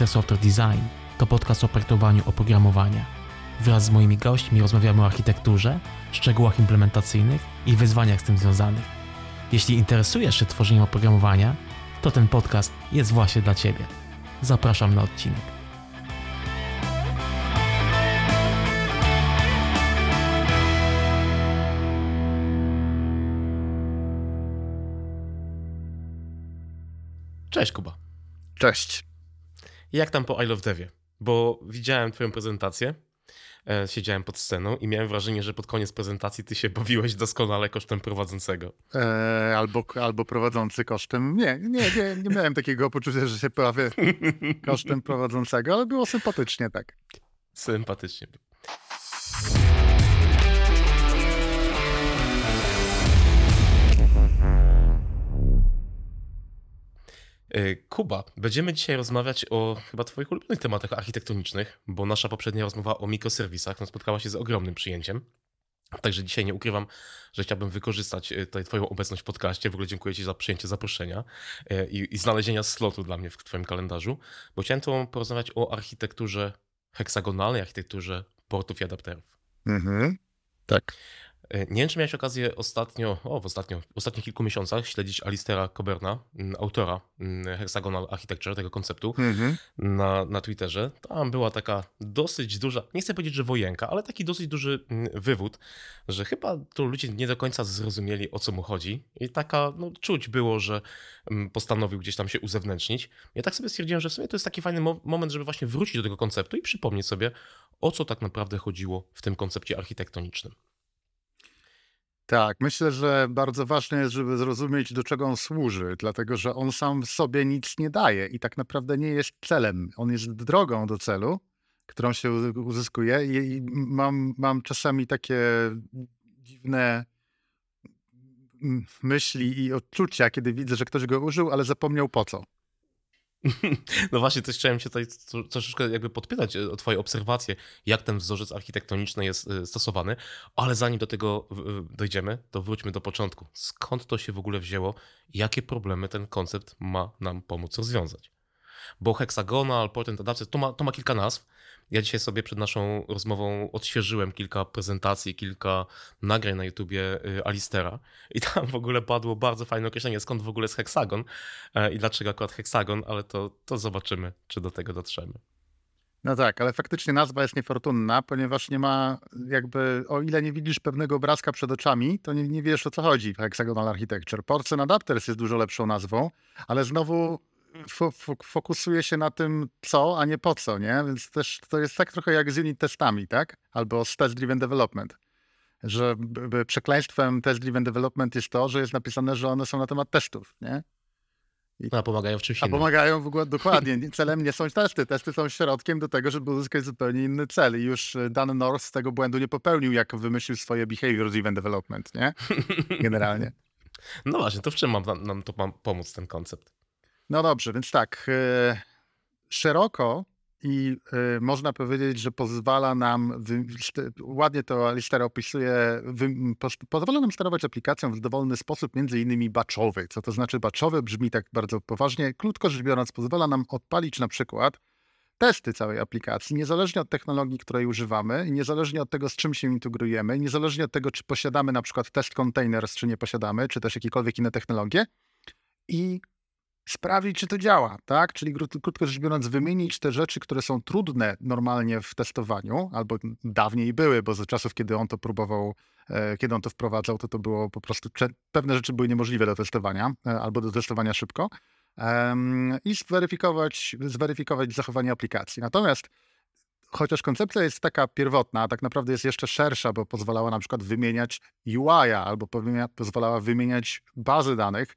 Better Software Design to podcast o projektowaniu oprogramowania. Wraz z moimi gośćmi rozmawiamy o architekturze, szczegółach implementacyjnych i wyzwaniach z tym związanych. Jeśli interesujesz się tworzeniem oprogramowania, to ten podcast jest właśnie dla Ciebie. Zapraszam na odcinek. Cześć Kuba. Cześć. Jak tam po I Love Devie? Bo widziałem twoją prezentację, e, siedziałem pod sceną i miałem wrażenie, że pod koniec prezentacji ty się bawiłeś doskonale kosztem prowadzącego. E, albo, albo prowadzący kosztem. Nie, nie, nie, nie miałem takiego poczucia, że się bawię kosztem prowadzącego, ale było sympatycznie, tak. Sympatycznie. Kuba, będziemy dzisiaj rozmawiać o chyba Twoich ulubionych tematach architektonicznych, bo nasza poprzednia rozmowa o mikroserwisach no, spotkała się z ogromnym przyjęciem. Także dzisiaj nie ukrywam, że chciałbym wykorzystać e, tutaj Twoją obecność w podcaście. W ogóle dziękuję Ci za przyjęcie zaproszenia e, i, i znalezienia slotu dla mnie w Twoim kalendarzu, bo chciałem tu porozmawiać o architekturze heksagonalnej, architekturze portów i adapterów. Mhm. Tak. Nie wiem, czy miałeś okazję ostatnio, o, w, ostatnio, w ostatnich kilku miesiącach śledzić Alistera Coberna, mm, autora mm, Hexagonal Architecture, tego konceptu, Mhm. na, na Twitterze. Tam była taka dosyć duża, nie chcę powiedzieć, że wojenka, ale taki dosyć duży mm, wywód, że chyba tu ludzie nie do końca zrozumieli, o co mu chodzi. I taka, no, czuć było, że postanowił gdzieś tam się uzewnętrznić. Ja tak sobie stwierdziłem, że w sumie to jest taki fajny mo- moment, żeby właśnie wrócić do tego konceptu i przypomnieć sobie, o co tak naprawdę chodziło w tym koncepcie architektonicznym. Tak, myślę, że bardzo ważne jest, żeby zrozumieć, do czego on służy, dlatego że on sam w sobie nic nie daje i tak naprawdę nie jest celem. On jest drogą do celu, którą się uzyskuje i mam, mam czasami takie dziwne myśli i odczucia, kiedy widzę, że ktoś go użył, ale zapomniał po co. No właśnie, też chciałem się tutaj tro- troszeczkę jakby podpytać e, o twoje obserwacje, jak ten wzorzec architektoniczny jest e, stosowany, ale zanim do tego dojdziemy, to wróćmy do początku. Skąd to się w ogóle wzięło? Jakie problemy ten koncept ma nam pomóc rozwiązać? Bo hexagonal, portent adapter, to ma, to ma kilka nazw. Ja dzisiaj sobie przed naszą rozmową odświeżyłem kilka prezentacji, kilka nagrań na YouTubie y, Alistera i tam w ogóle padło bardzo fajne określenie, skąd w ogóle jest heksagon e, i dlaczego akurat heksagon, ale to, to zobaczymy, czy do tego dotrzemy. No tak, ale faktycznie nazwa jest niefortunna, ponieważ nie ma jakby, o ile nie widzisz pewnego obrazka przed oczami, to nie, nie wiesz o co chodzi w Hexagonal Architecture. Porcelain Adapters jest dużo lepszą nazwą, ale znowu fokusuje się na tym co, a nie po co, nie? Więc też to jest tak trochę jak z unit testami, tak? Albo z test driven development. Że przekleństwem test driven development jest to, że jest napisane, że one są na temat testów, nie? No, a pomagają w czymś A innym. pomagają w ogóle dokładnie. Nie- Celem nie są testy. Testy są środkiem do tego, żeby uzyskać zupełnie inny cel. I już e, Dan North z tego błędu nie popełnił, jak wymyślił swoje behavior driven development, nie? Generalnie. No właśnie, to w czym ma nam, to pomóc ten koncept? No dobrze, więc tak. e, Szeroko i e, można powiedzieć, że pozwala nam, ładnie to Alistair opisuje, pozwala nam sterować aplikacją w dowolny sposób, między innymi batchowy. Co to znaczy batchowy? Brzmi tak bardzo poważnie. Krótko rzecz biorąc, pozwala nam odpalić na przykład testy całej aplikacji, niezależnie od technologii, której używamy, niezależnie od tego, z czym się integrujemy, niezależnie od tego, czy posiadamy na przykład test containers, czy nie posiadamy, czy też jakiekolwiek inne technologie, i sprawdzić, czy to działa, tak? Czyli kró- krótko rzecz biorąc, wymienić te rzeczy, które są trudne normalnie w testowaniu, albo dawniej były, bo za czasów, kiedy on to próbował, e, kiedy on to wprowadzał, to to było po prostu, pewne rzeczy były niemożliwe do testowania, e, albo do testowania szybko, i zweryfikować, zweryfikować zachowanie aplikacji. Natomiast chociaż koncepcja jest taka pierwotna, tak naprawdę jest jeszcze szersza, bo pozwalała na przykład wymieniać UI, albo pozwalała wymieniać bazy danych,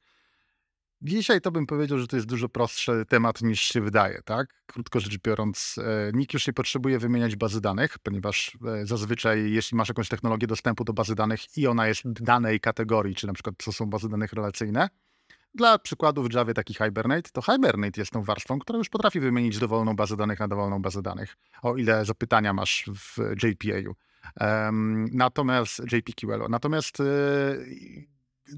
Dzisiaj to bym powiedział, że to jest dużo prostszy temat niż się wydaje, tak? Krótko rzecz biorąc, e, nikt już nie potrzebuje wymieniać bazy danych, ponieważ e, zazwyczaj jeśli masz jakąś technologię dostępu do bazy danych i ona jest danej kategorii, czy na przykład to są bazy danych relacyjne, dla przykładu w Java taki Hibernate, to Hibernate jest tą warstwą, która już potrafi wymienić dowolną bazę danych na dowolną bazę danych, o ile zapytania masz w JPA-u. Em, natomiast JPQL. Natomiast e,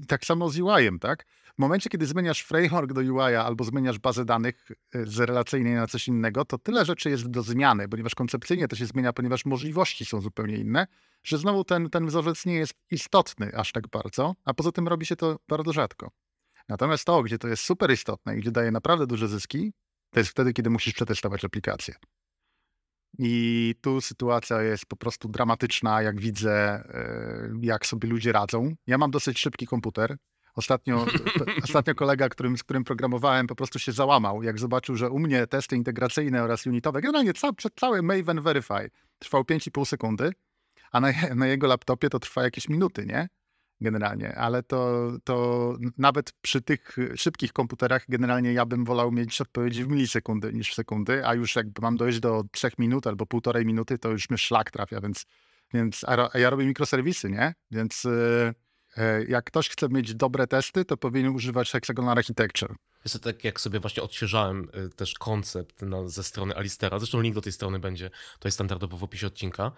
tak samo z UI-em, tak? W momencie, kiedy zmieniasz framework do UI albo zmieniasz bazę danych y, z relacyjnej na coś innego, to tyle rzeczy jest do zmiany, ponieważ koncepcyjnie to się zmienia, ponieważ możliwości są zupełnie inne, że znowu ten, ten wzorzec nie jest istotny aż tak bardzo, a poza tym robi się to bardzo rzadko. Natomiast to, gdzie to jest super istotne i gdzie daje naprawdę duże zyski, to jest wtedy, kiedy musisz przetestować aplikację. I tu sytuacja jest po prostu dramatyczna, jak widzę, e, jak sobie ludzie radzą. Ja mam dosyć szybki komputer. Ostatnio, ostatnio kolega, którym, z którym programowałem, po prostu się załamał, jak zobaczył, że u mnie testy integracyjne oraz unitowe, generalnie ca, cały Maven Verify trwał 5,5 sekundy, a na, na jego laptopie to trwa jakieś minuty, nie? generalnie, ale to, to nawet przy tych szybkich komputerach generalnie ja bym wolał mieć odpowiedzi w milisekundy niż w sekundy, a już jak mam dojść do trzech minut albo półtorej minuty, to już mnie szlak trafia, więc, więc a ja robię mikroserwisy, nie? Więc yy, jak ktoś chce mieć dobre testy, to powinien używać Hexagonal Architecture. Jest tak, jak sobie właśnie odświeżałem y, też koncept na, ze strony Alistera, zresztą link do tej strony będzie, jest standardowo w opisie odcinka,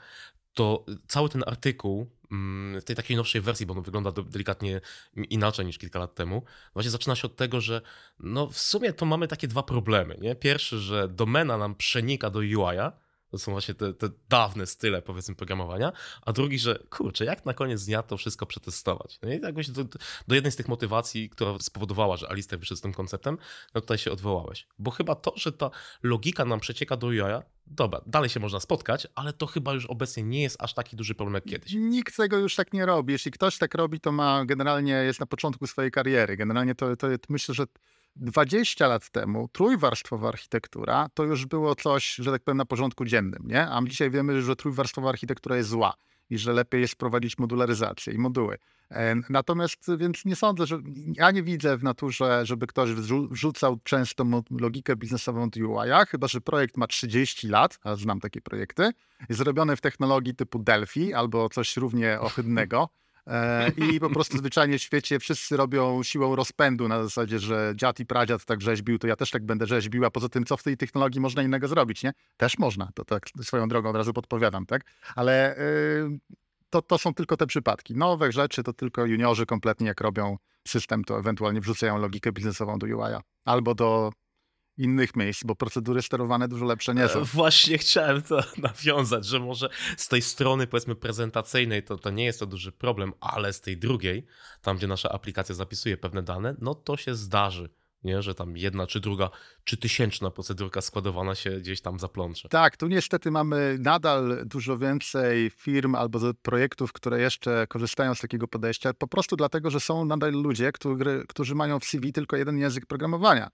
to cały ten artykuł mm, w tej takiej nowszej wersji, bo on wygląda delikatnie inaczej niż kilka lat temu, właśnie zaczyna się od tego, że no w sumie to mamy takie dwa problemy. Nie? Pierwszy, że domena nam przenika do UI-a, to są właśnie te, te, dawne style, powiedzmy, programowania. A drugi, że kurczę, jak na koniec dnia to wszystko przetestować? No i jakoś do, do jednej z tych motywacji, która spowodowała, że Alistair wyszedł z tym konceptem, no tutaj się odwołałeś. Bo chyba to, że ta logika nam przecieka do UI, dobra, dalej się można spotkać, ale to chyba już obecnie nie jest aż taki duży problem jak kiedyś. Nikt tego już tak nie robi. Jeśli ktoś tak robi, to ma generalnie jest na początku swojej kariery. Generalnie to, to myślę, że 20 lat temu trójwarstwowa architektura to już było coś, że tak powiem, na porządku dziennym, nie? A dzisiaj wiemy, że trójwarstwowa architektura jest zła i że lepiej jest wprowadzić modularyzację i moduły. E, natomiast, więc nie sądzę, że ja nie widzę w naturze, żeby ktoś wrzucał często logikę biznesową do UI, chyba że projekt ma 30 lat, a znam takie projekty, jest zrobiony w technologii typu Delphi albo coś równie ohydnego. E, I po prostu zwyczajnie w świecie wszyscy robią siłą rozpędu na zasadzie, że dziad i pradziad tak rzeźbił, to ja też tak będę rzeźbił, a poza tym co w tej technologii można innego zrobić, nie? Też można, to tak swoją drogą od razu podpowiadam, tak? Ale yy, to, to są tylko te przypadki. Nowe rzeczy to tylko juniorzy kompletnie jak robią system, to ewentualnie wrzucają logikę biznesową do UI-a albo do innych miejsc, bo procedury sterowane dużo lepsze nie są. E, właśnie chciałem to nawiązać, że może z tej strony powiedzmy prezentacyjnej to, to nie jest to duży problem, ale z tej drugiej, tam gdzie nasza aplikacja zapisuje pewne dane, no to się zdarzy. Nie, że tam jedna czy druga, czy tysięczna procedurka składowana się gdzieś tam zaplącze. Tak, tu niestety mamy nadal dużo więcej firm albo projektów, które jeszcze korzystają z takiego podejścia, po prostu dlatego, że są nadal ludzie, którzy, którzy mają w CV tylko jeden język programowania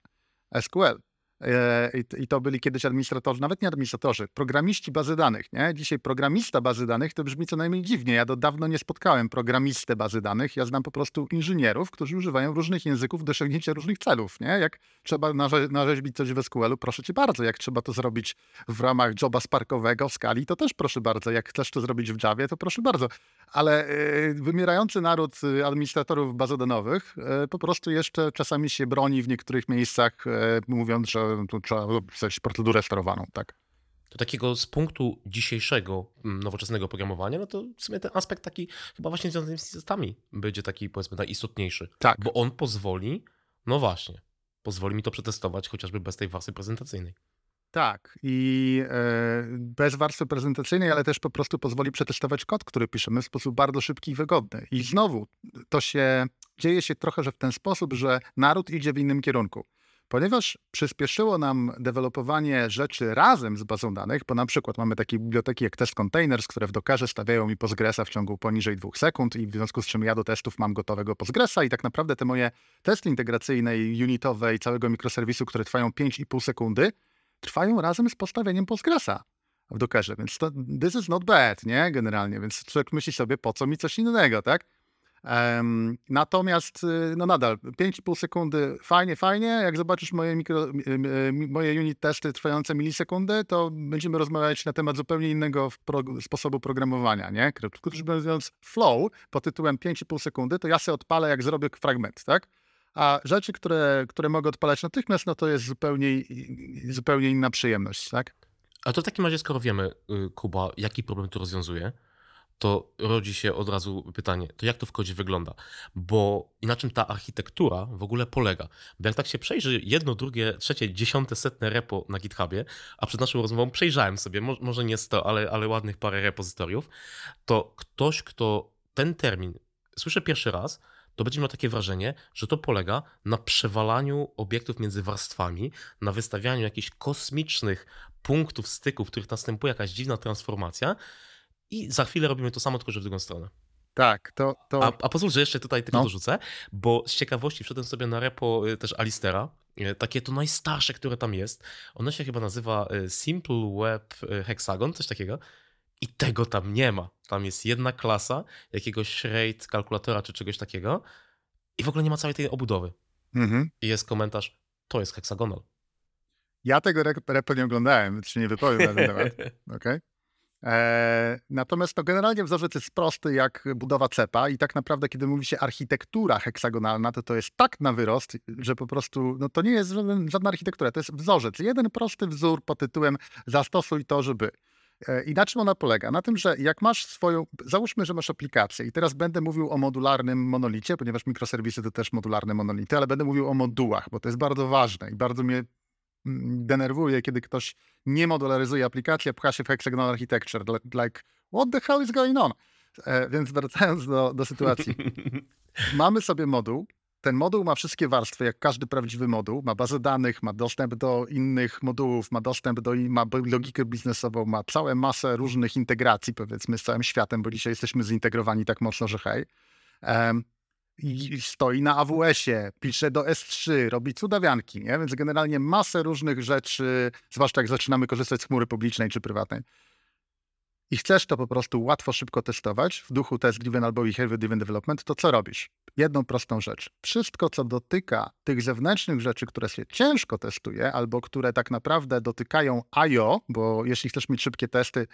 SQL. E, I to byli kiedyś administratorzy, nawet nie administratorzy, programiści bazy danych. Nie? Dzisiaj programista bazy danych to brzmi co najmniej dziwnie. Ja do dawno nie spotkałem programistę bazy danych. Ja znam po prostu inżynierów, którzy używają różnych języków do osiągnięcia różnych celów. Nie? Jak trzeba narze narzeźbić coś w SQL-u, proszę cię bardzo. Jak trzeba to zrobić w ramach joba sparkowego w skali, to też proszę bardzo. Jak chcesz to zrobić w Javie, to proszę bardzo. Ale y, wymierający naród y, administratorów bazodanowych po prostu jeszcze czasami się broni w niektórych miejscach, mówiąc, że tu trzeba pisać procedurę sterowaną, tak? To takiego z punktu dzisiejszego mm, nowoczesnego programowania, no to w sumie ten aspekt taki chyba właśnie związany z systemami będzie taki powiedzmy najistotniejszy. Tak. Bo on pozwoli, no właśnie, pozwoli mi to przetestować chociażby bez tej warstwy prezentacyjnej. Tak, i e, bez warstwy prezentacyjnej, ale też po prostu pozwoli przetestować kod, który piszemy w sposób bardzo szybki i wygodny. I znowu to się dzieje się trochę, że w ten sposób, że naród idzie w innym kierunku. Ponieważ przyspieszyło nam dewelopowanie rzeczy razem z bazą danych, bo na przykład mamy takie biblioteki jak Test Containers, które w Dockerze stawiają mi Postgresa w ciągu poniżej dwóch sekund i w związku z czym ja do testów mam gotowego Postgresa i tak naprawdę te moje testy integracyjne i unitowe i całego mikroserwisu, które trwają 5,5 sekundy, trwają razem z postawieniem Postgresa w Dockerze, więc to, this is not bad, nie? Generalnie, więc człowiek myśli sobie, po co mi coś innego, tak? Natomiast, y, no nadal, 5,5 sekundy, fajnie, fajnie. Jak zobaczysz moje, mikro, moje unit testy trwające milisekundy, to będziemy rozmawiać na temat zupełnie innego pro, sposobu programowania, nie? Krótko mówiąc, flow pod tytułem 5,5 sekundy, to ja sobie odpalę, jak zrobię fragment, tak? A rzeczy, które, które mogę odpalać natychmiast, no to jest zupełnie, zupełnie inna przyjemność, tak? A to w takim razie, skoro wiemy, y, Kuba, jaki problem tu rozwiązuje, to rodzi się od razu pytanie, to jak to w kodzie wygląda? Bo na czym ta architektura w ogóle polega? Bo jak tak się przejrzy jedno, drugie, trzecie, dziesiąte, setne repo na GitHubie, a przed naszą rozmową przejrzałem sobie, może nie sto, ale, ale ładnych parę repozytoriów, to ktoś, kto ten termin słyszę pierwszy raz, to będzie miał takie wrażenie, że to polega na przewalaniu obiektów między warstwami, na wystawianiu jakichś kosmicznych punktów styku, w których następuje jakaś dziwna transformacja i za chwilę robimy to samo, tylko że w drugą stronę. Tak, to... to... A, a pozwól, że jeszcze tutaj tylko no. dorzucę, bo z ciekawości wszedłem sobie na repo y, też Alistera, y, takie to najstarsze, które tam jest. Ono się chyba nazywa y, Simple Web Hexagon, coś takiego. I tego tam nie ma. Tam jest jedna klasa jakiegoś rate kalkulatora czy czegoś takiego i w ogóle nie ma całej tej obudowy. Mhm. I jest komentarz, to jest hexagonal. Ja tego repo nie oglądałem, się nie wypowiem na ten temat. Okay. Eee, natomiast to generalnie wzorzec jest prosty jak budowa cepa i tak naprawdę, kiedy mówi się architektura heksagonalna, to to jest tak na wyrost, że po prostu no to nie jest żadna architektura, to jest wzorzec. Jeden prosty wzór pod tytułem zastosuj to, żeby. E, I na czym ona polega? Na tym, że jak masz swoją, załóżmy, że masz aplikację i teraz będę mówił o modularnym monolicie, ponieważ mikroserwisy to też modularne monolity, ale będę mówił o modułach, bo to jest bardzo ważne i bardzo mnie denerwuje, kiedy ktoś nie modularyzuje aplikacji, a pcha się w hexagonal architecture, like what the hell is going on? E, więc wracając do, do sytuacji. Mamy sobie moduł, ten moduł ma wszystkie warstwy, jak każdy prawdziwy moduł. Ma bazę danych, ma dostęp do innych modułów, ma dostęp do, ma logikę biznesową, ma całą masę różnych integracji, powiedzmy, z całym światem, bo dzisiaj jesteśmy zintegrowani tak mocno, że hej. Um, i stoi na AWS-ie, pisze do S3, robi cudawianki, nie? Więc generalnie masę różnych rzeczy, zwłaszcza jak zaczynamy korzystać z chmury publicznej czy prywatnej i chcesz to po prostu łatwo, szybko testować w duchu test-driven albo behavior-driven development, to co robisz? Jedną prostą rzecz. Wszystko, co dotyka tych zewnętrznych rzeczy, które się ciężko testuje albo które tak naprawdę dotykają I.O., bo jeśli chcesz mieć szybkie testy,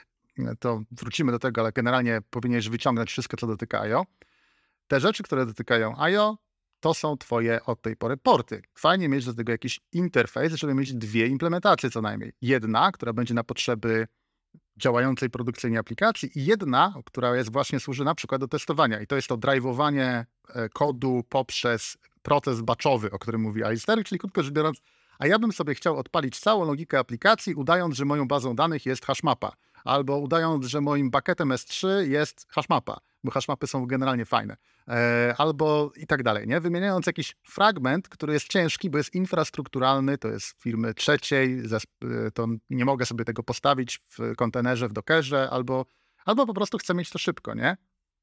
to wrócimy do tego, ale generalnie powinieneś wyciągnąć wszystko, co dotyka I.O. Te rzeczy, które dotykają I.O., to są twoje od tej pory porty. Fajnie mieć do tego jakiś interfejs, żeby mieć dwie implementacje co najmniej. Jedna, która będzie na potrzeby działającej produkcyjnie aplikacji i jedna, która jest właśnie służy na przykład do testowania i to jest to drive'owanie e, kodu poprzez proces batchowy, o którym mówi Alistair, czyli krótko rzecz biorąc, a ja bym sobie chciał odpalić całą logikę aplikacji, udając, że moją bazą danych jest hashmapa, albo udając, że moim bucketem S3 jest hashmapa, bo hashmapy są generalnie fajne. E, albo i tak dalej, nie? Wymieniając jakiś fragment, który jest ciężki, bo jest infrastrukturalny, to jest firmy trzeciej, e, to nie mogę sobie tego postawić w kontenerze, w dockerze, albo, albo po prostu chcę mieć to szybko, nie?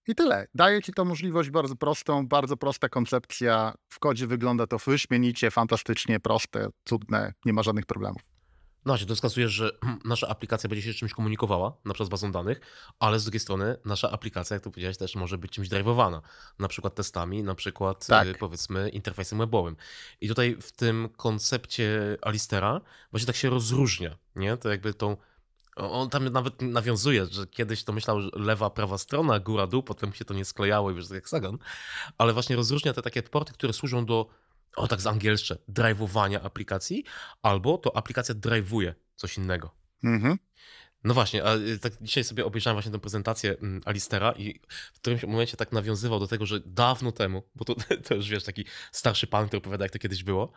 I tyle. Daje ci to możliwość bardzo prostą, bardzo prosta koncepcja. W kodzie wygląda to wyśmienicie, fantastycznie, proste, cudne, nie ma żadnych problemów. No właśnie, to wskazuje, że nasza aplikacja będzie się czymś komunikowała, na przykład z bazą danych, ale z drugiej strony nasza aplikacja, jak tu powiedziałeś, też może być czymś drive'owana, na przykład testami, na przykład y, tak. powiedzmy interfejsem webowym. I tutaj w tym koncepcie Alistera właśnie tak się rozróżnia, nie? To jakby tą on tam nawet nawiązuje, że kiedyś to myślał, że lewa, prawa strona, góra, dół, potem się to nie sklejało i już jak heksagon, ale właśnie rozróżnia te takie porty, które służą do o tak z angielszcze, drive'owania aplikacji, albo to aplikacja drive'uje coś innego. Mhm. No właśnie, a y, tak dzisiaj sobie obejrzałem właśnie tę prezentację mm, Alistera i w którymś momencie tak nawiązywał do tego, że dawno temu, bo to, to już wiesz, taki starszy pan, który opowiada, jak to kiedyś było,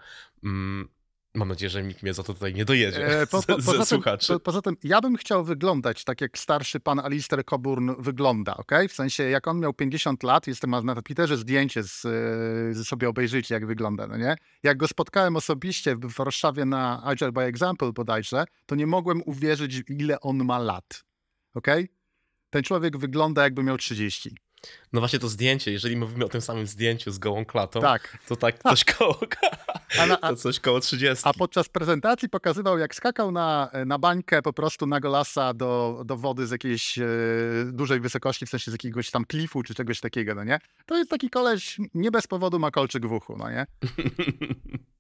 mm, Mam nadzieję, że nikt mnie za to tutaj nie dojedzie. E, po, po, poza, tym, po, poza tym, ja bym chciał wyglądać tak, jak starszy pan Alistair Coburn wygląda, ok? W sensie, jak on miał 50 lat, jestem na Twitterze zdjęcie, z, e, z sobie obejrzyjcie, jak wygląda, no nie? Jak go spotkałem osobiście w Warszawie na Agile by Example bodajże, to nie mogłem uwierzyć, ile on ma lat, ok? Ten człowiek wygląda, jakby miał 30. No właśnie to zdjęcie, jeżeli mówimy o tym samym zdjęciu z gołą klatą, tak. to tak coś koło, a, to coś koło 30. A podczas prezentacji pokazywał, jak skakał na, na bańkę po prostu na golasa do, do wody z jakiejś e, dużej wysokości, w sensie z jakiegoś tam klifu czy czegoś takiego, no nie? To jest taki koleś, nie bez powodu ma kolczyk w uchu, no nie?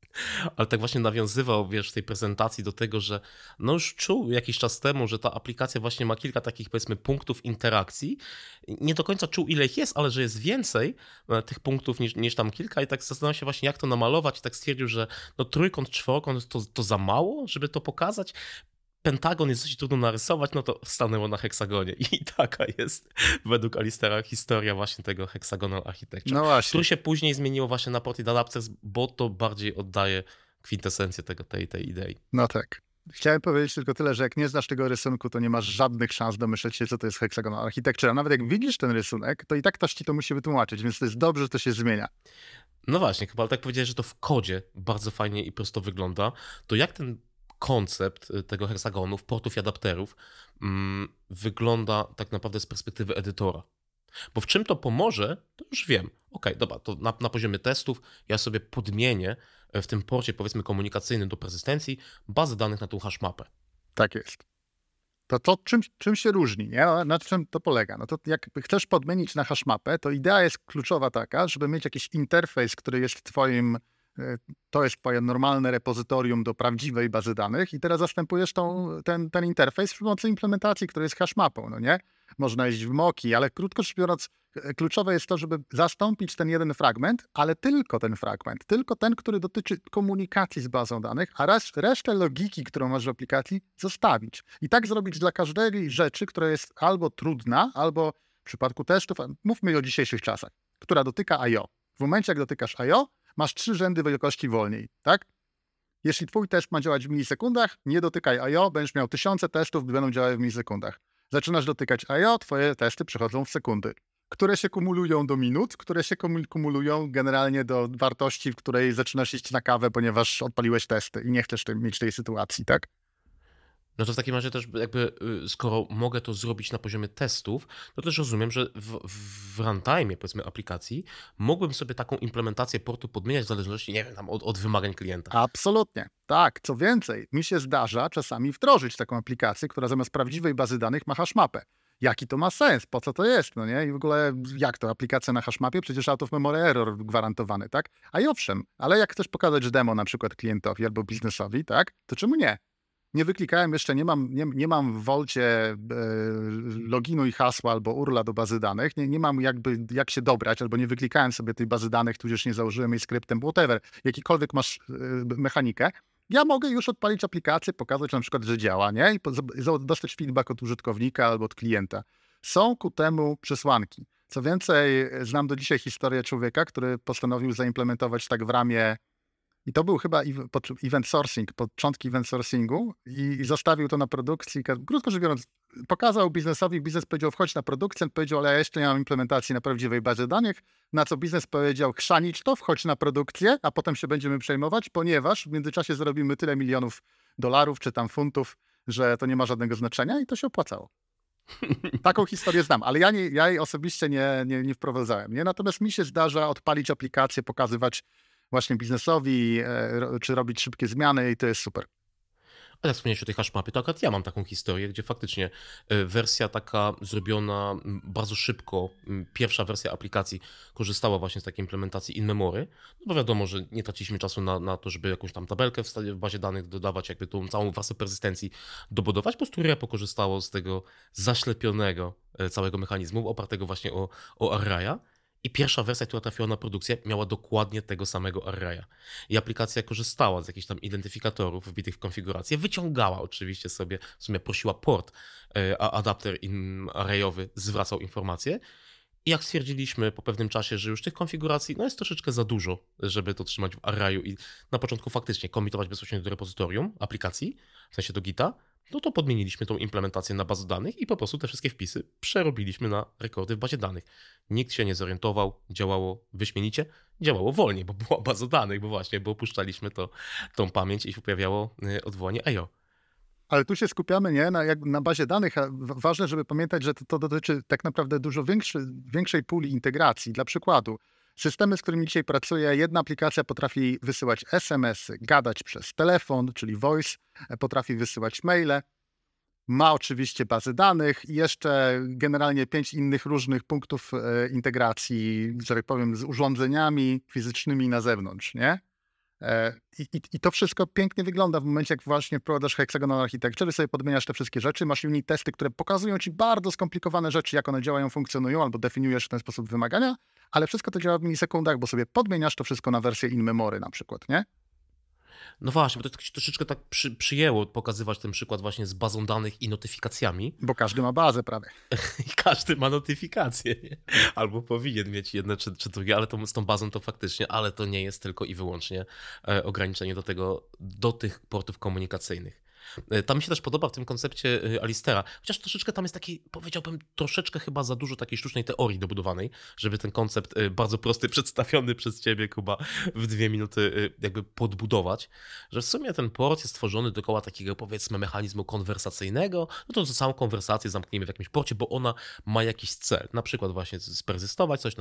ale tak właśnie nawiązywał, wiesz, w tej prezentacji do tego, że no już czuł jakiś czas temu, że ta aplikacja właśnie ma kilka takich, powiedzmy, punktów interakcji. Nie do końca czuł, ile ich jest, ale że jest więcej e, tych punktów niż, niż tam kilka i tak zastanawiał się właśnie, jak to namalować i tak stwierdził, że no trójkąt, czworokąt to, to za mało, żeby to pokazać. Pentagon jest dosyć trudno narysować, no to stanęło na heksagonie. I taka jest według Alistera historia właśnie tego hexagonal architecture, No właśnie. który się później zmieniło właśnie na Ported Adapters, bo to bardziej oddaje kwintesencję tego, tej, tej idei. No tak. Chciałem powiedzieć tylko tyle, że jak nie znasz tego rysunku, to nie masz żadnych szans domyśleć się, co to jest hexagonal architecture. A nawet jak widzisz ten rysunek, to i tak ktoś ci to musi wytłumaczyć, więc to jest dobrze, że to się zmienia. No właśnie, chyba tak powiedziałeś, że to w kodzie bardzo fajnie i prosto wygląda, to jak ten koncept y, tego heksagonów, portów i adapterów mm, wygląda tak naprawdę z perspektywy edytora? Bo w czym to pomoże, to już wiem. Ok, dobra, to na, na poziomie testów ja sobie podmienię e, w tym porcie, powiedzmy, komunikacyjnym do persystencji bazę danych na tą hashmapę. Tak jest. To, to czym, czym się różni, nie? No, Na czym to polega? No to jak chcesz podmienić na hashmapę, to idea jest kluczowa taka, żeby mieć jakiś interfejs, który jest twoim, e, to jest twoje normalne repozytorium do prawdziwej bazy danych i teraz zastępujesz tą, ten, ten interfejs przy pomocy implementacji, która jest hashmapą, no nie? Można iść w moki, ale krótko rzecz biorąc, e, kluczowe jest to, żeby zastąpić ten jeden fragment, ale tylko ten fragment, tylko ten, który dotyczy komunikacji z bazą danych, a res, resztę logiki, którą masz w aplikacji, zostawić. I tak zrobić dla każdej rzeczy, która jest albo trudna, albo w przypadku testów, mówmy o dzisiejszych czasach, która dotyka I.O. W momencie, jak dotykasz I.O., masz trzy rzędy wielkości wolniej, tak? Jeśli twój test ma działać w milisekundach, nie dotykaj I.O., będziesz miał tysiące testów, będą działały w milisekundach. Zaczynasz dotykać I.O., twoje testy przechodzą w sekundy, które się kumulują do minut, które się kumu- kumulują generalnie do wartości, w której zaczynasz iść na kawę, ponieważ odpaliłeś testy i nie chcesz mieć tej sytuacji, tak? No to w takim razie też jakby, y, skoro mogę to zrobić na poziomie testów, to też rozumiem, że w, w runtime, powiedzmy, aplikacji mógłbym sobie taką implementację portu podmieniać w zależności, nie wiem, tam od, od wymagań klienta. Absolutnie. Tak, co więcej, mi się zdarza czasami wdrożyć taką aplikację, która zamiast prawdziwej bazy danych ma hashmapę. Jaki to ma sens? Po co to jest? No nie? I w ogóle jak to? Aplikacja na hashmapie? Przecież out of memory error gwarantowany, tak? A i owszem, ale jak chcesz pokazać demo na przykład klientowi albo biznesowi, tak? To czemu nie? Nie wyklikałem jeszcze, nie mam, nie, nie mam w Wolcie e, loginu i hasła albo URLa do bazy danych, nie, nie mam jakby jak się dobrać, albo nie wyklikałem sobie tej bazy danych, tudzież nie założyłem jej skryptem, whatever, jakikolwiek masz e, mechanikę, ja mogę już odpalić aplikację, pokazać na przykład, że działa, nie? I dostać feedback od użytkownika albo od klienta. Są ku temu przesłanki. Co więcej, znam do dzisiaj historię człowieka, który postanowił zaimplementować tak w ramię i to był chyba event sourcing, początki event sourcingu i, i zostawił to na produkcji. Krótko rzecz biorąc, pokazał biznesowi, biznes powiedział wchodź na produkcję, on powiedział, ale ja jeszcze nie mam implementacji na prawdziwej bazie danych, na co biznes powiedział chrzanić to, wchodź na produkcję, a potem się będziemy przejmować, ponieważ w międzyczasie zarobimy tyle milionów dolarów czy tam funtów, że to nie ma żadnego znaczenia i to się opłacało. Taką historię znam, ale ja, nie, ja jej osobiście nie, nie, nie wprowadzałem. Nie? Natomiast mi się zdarza odpalić aplikację, pokazywać właśnie biznesowi, e, czy robić szybkie zmiany i to jest super. A jak wspomniałeś o tej hashmapie, to akurat ja mam taką historię, gdzie faktycznie y, wersja taka zrobiona bardzo szybko, pierwsza wersja aplikacji korzystała właśnie z takiej implementacji in memory, no bo wiadomo, że nie traciliśmy czasu na, na to, żeby jakąś tam tabelkę w, w bazie danych dodawać, jakby tą całą warstwę persystencji dobudować, po prostu repo korzystało z tego zaślepionego e, całego mechanizmu, opartego właśnie o, o arraya. I pierwsza wersja, która trafiła na produkcję, miała dokładnie tego samego arraya. I aplikacja korzystała z jakichś tam identyfikatorów wbitych w konfigurację, wyciągała oczywiście sobie, w sumie prosiła port, e, a adapter arrayowy zwracał informacje. I jak stwierdziliśmy po pewnym czasie, że już tych konfiguracji no jest troszeczkę za dużo, żeby to trzymać w arrayu i na początku faktycznie komitować bezpośrednio do repozytorium aplikacji, w sensie do Gita, no to podmieniliśmy tą implementację na bazę danych i po prostu te wszystkie wpisy przerobiliśmy na rekordy w bazie danych. Nikt się nie zorientował, działało wyśmienicie, działało wolniej, bo była baza danych, bo właśnie, bo opuszczaliśmy to, tą pamięć i się pojawiało y, odwołanie EO. Ale tu się skupiamy nie na, na bazie danych, a ważne, żeby pamiętać, że to, to dotyczy tak naprawdę dużo większy, większej puli integracji. Dla przykładu, systemy, z którymi dzisiaj pracuję, jedna aplikacja potrafi wysyłać SMS-y, gadać przez telefon, czyli voice, e, potrafi wysyłać maile, ma oczywiście bazy danych i jeszcze generalnie pięć innych różnych punktów e, integracji, że tak powiem, z urządzeniami fizycznymi na zewnątrz, nie? E, I, i, I to wszystko pięknie wygląda w momencie, jak właśnie wprowadzasz hexagonal architecture, sobie podmieniasz te wszystkie rzeczy, masz unit testy, które pokazują ci bardzo skomplikowane rzeczy, jak one działają, funkcjonują, albo definiujesz w ten sposób wymagania, ale wszystko to działa w milisekundach, bo sobie podmieniasz to wszystko na wersję in memory na przykład, nie? No właśnie, bo to się troszeczkę tak przy, przyjęło pokazywać ten przykład właśnie z bazą danych i notyfikacjami. Bo każdy ma bazę prawie. I każdy ma notyfikacje, nie? Albo powinien mieć jedne czy, czy drugie, ale to, z tą bazą to faktycznie, ale to nie jest tylko i wyłącznie e, ograniczenie do tego, do tych portów komunikacyjnych. E, tam mi się też podoba w tym koncepcie e, Alistera, chociaż troszeczkę tam jest taki, powiedziałbym, troszeczkę chyba za dużo takiej sztucznej teorii dobudowanej, żeby ten koncept e, bardzo prosty, przedstawiony przez ciebie, Kuba, w dwie minuty jakby podbudować, że w sumie ten port jest stworzony dookoła takiego, powiedzmy, mechanizmu konwersacyjnego, no to samą konwersację zamkniemy w jakimś porcie, bo ona ma jakiś cel, na przykład właśnie sperzystować coś,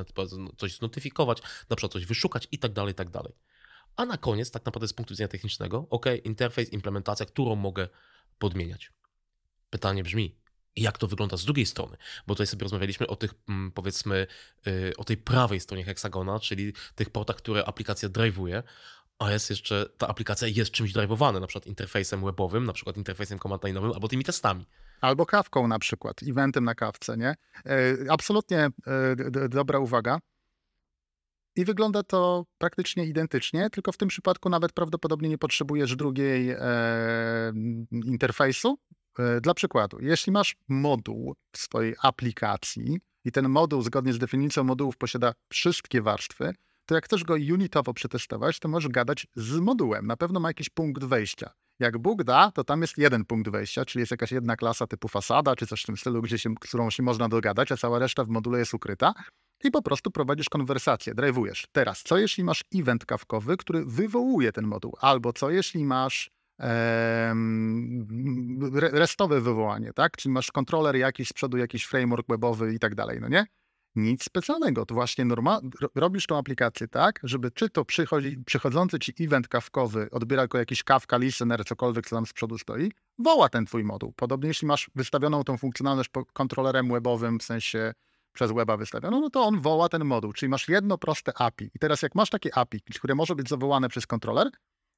coś znotyfikować, na przykład coś wyszukać i tak dalej, i tak dalej. A na koniec, tak naprawdę z punktu widzenia technicznego, ok, interfejs, implementacja, którą mogę podmieniać. Pytanie brzmi, jak to wygląda z drugiej strony? Bo tutaj sobie rozmawialiśmy o tych, mm, powiedzmy, y, o tej prawej stronie heksagona, czyli tych portach, które aplikacja drive'uje, a jest jeszcze, ta aplikacja jest czymś drive'owana, na przykład interfejsem webowym, na przykład interfejsem command line'owym, albo tymi testami. Albo kawką na przykład, eventem na kawce, nie? E, absolutnie e, dobra uwaga. I wygląda to praktycznie identycznie, tylko w tym przypadku nawet prawdopodobnie nie potrzebujesz drugiej e, interfejsu. E, dla przykładu, jeśli masz moduł w swojej aplikacji i ten moduł zgodnie z definicją modułów posiada wszystkie warstwy, to jak chcesz go unitowo przetestować, to możesz gadać z modułem. Na pewno ma jakiś punkt wejścia. Jak Bóg da, to tam jest jeden punkt wejścia, czyli jest jakaś jedna klasa typu fasada, czy coś w tym stylu, gdzie się, którą się można dogadać, a cała reszta w module jest ukryta i po prostu prowadzisz konwersację, drive'ujesz. Teraz, co jeśli masz event kawkowy, który wywołuje ten moduł? Albo co jeśli masz restowe wywołanie, tak? Czyli masz kontroler jakiś z przodu, jakiś framework webowy i tak dalej, no nie? Nic specjalnego, to właśnie norma- robisz tą aplikację tak, żeby czy to przychodzi, przychodzący ci event kawkowy odbiera jako jakiś kawka, listener, cokolwiek, co tam z przodu stoi, woła ten twój moduł. Podobnie jeśli masz wystawioną tą funkcjonalność kontrolerem webowym, w sensie przez weba wystawioną, no to on woła ten moduł, czyli masz jedno proste API. I. Teraz jak masz takie API, które może być zawołane przez kontroler,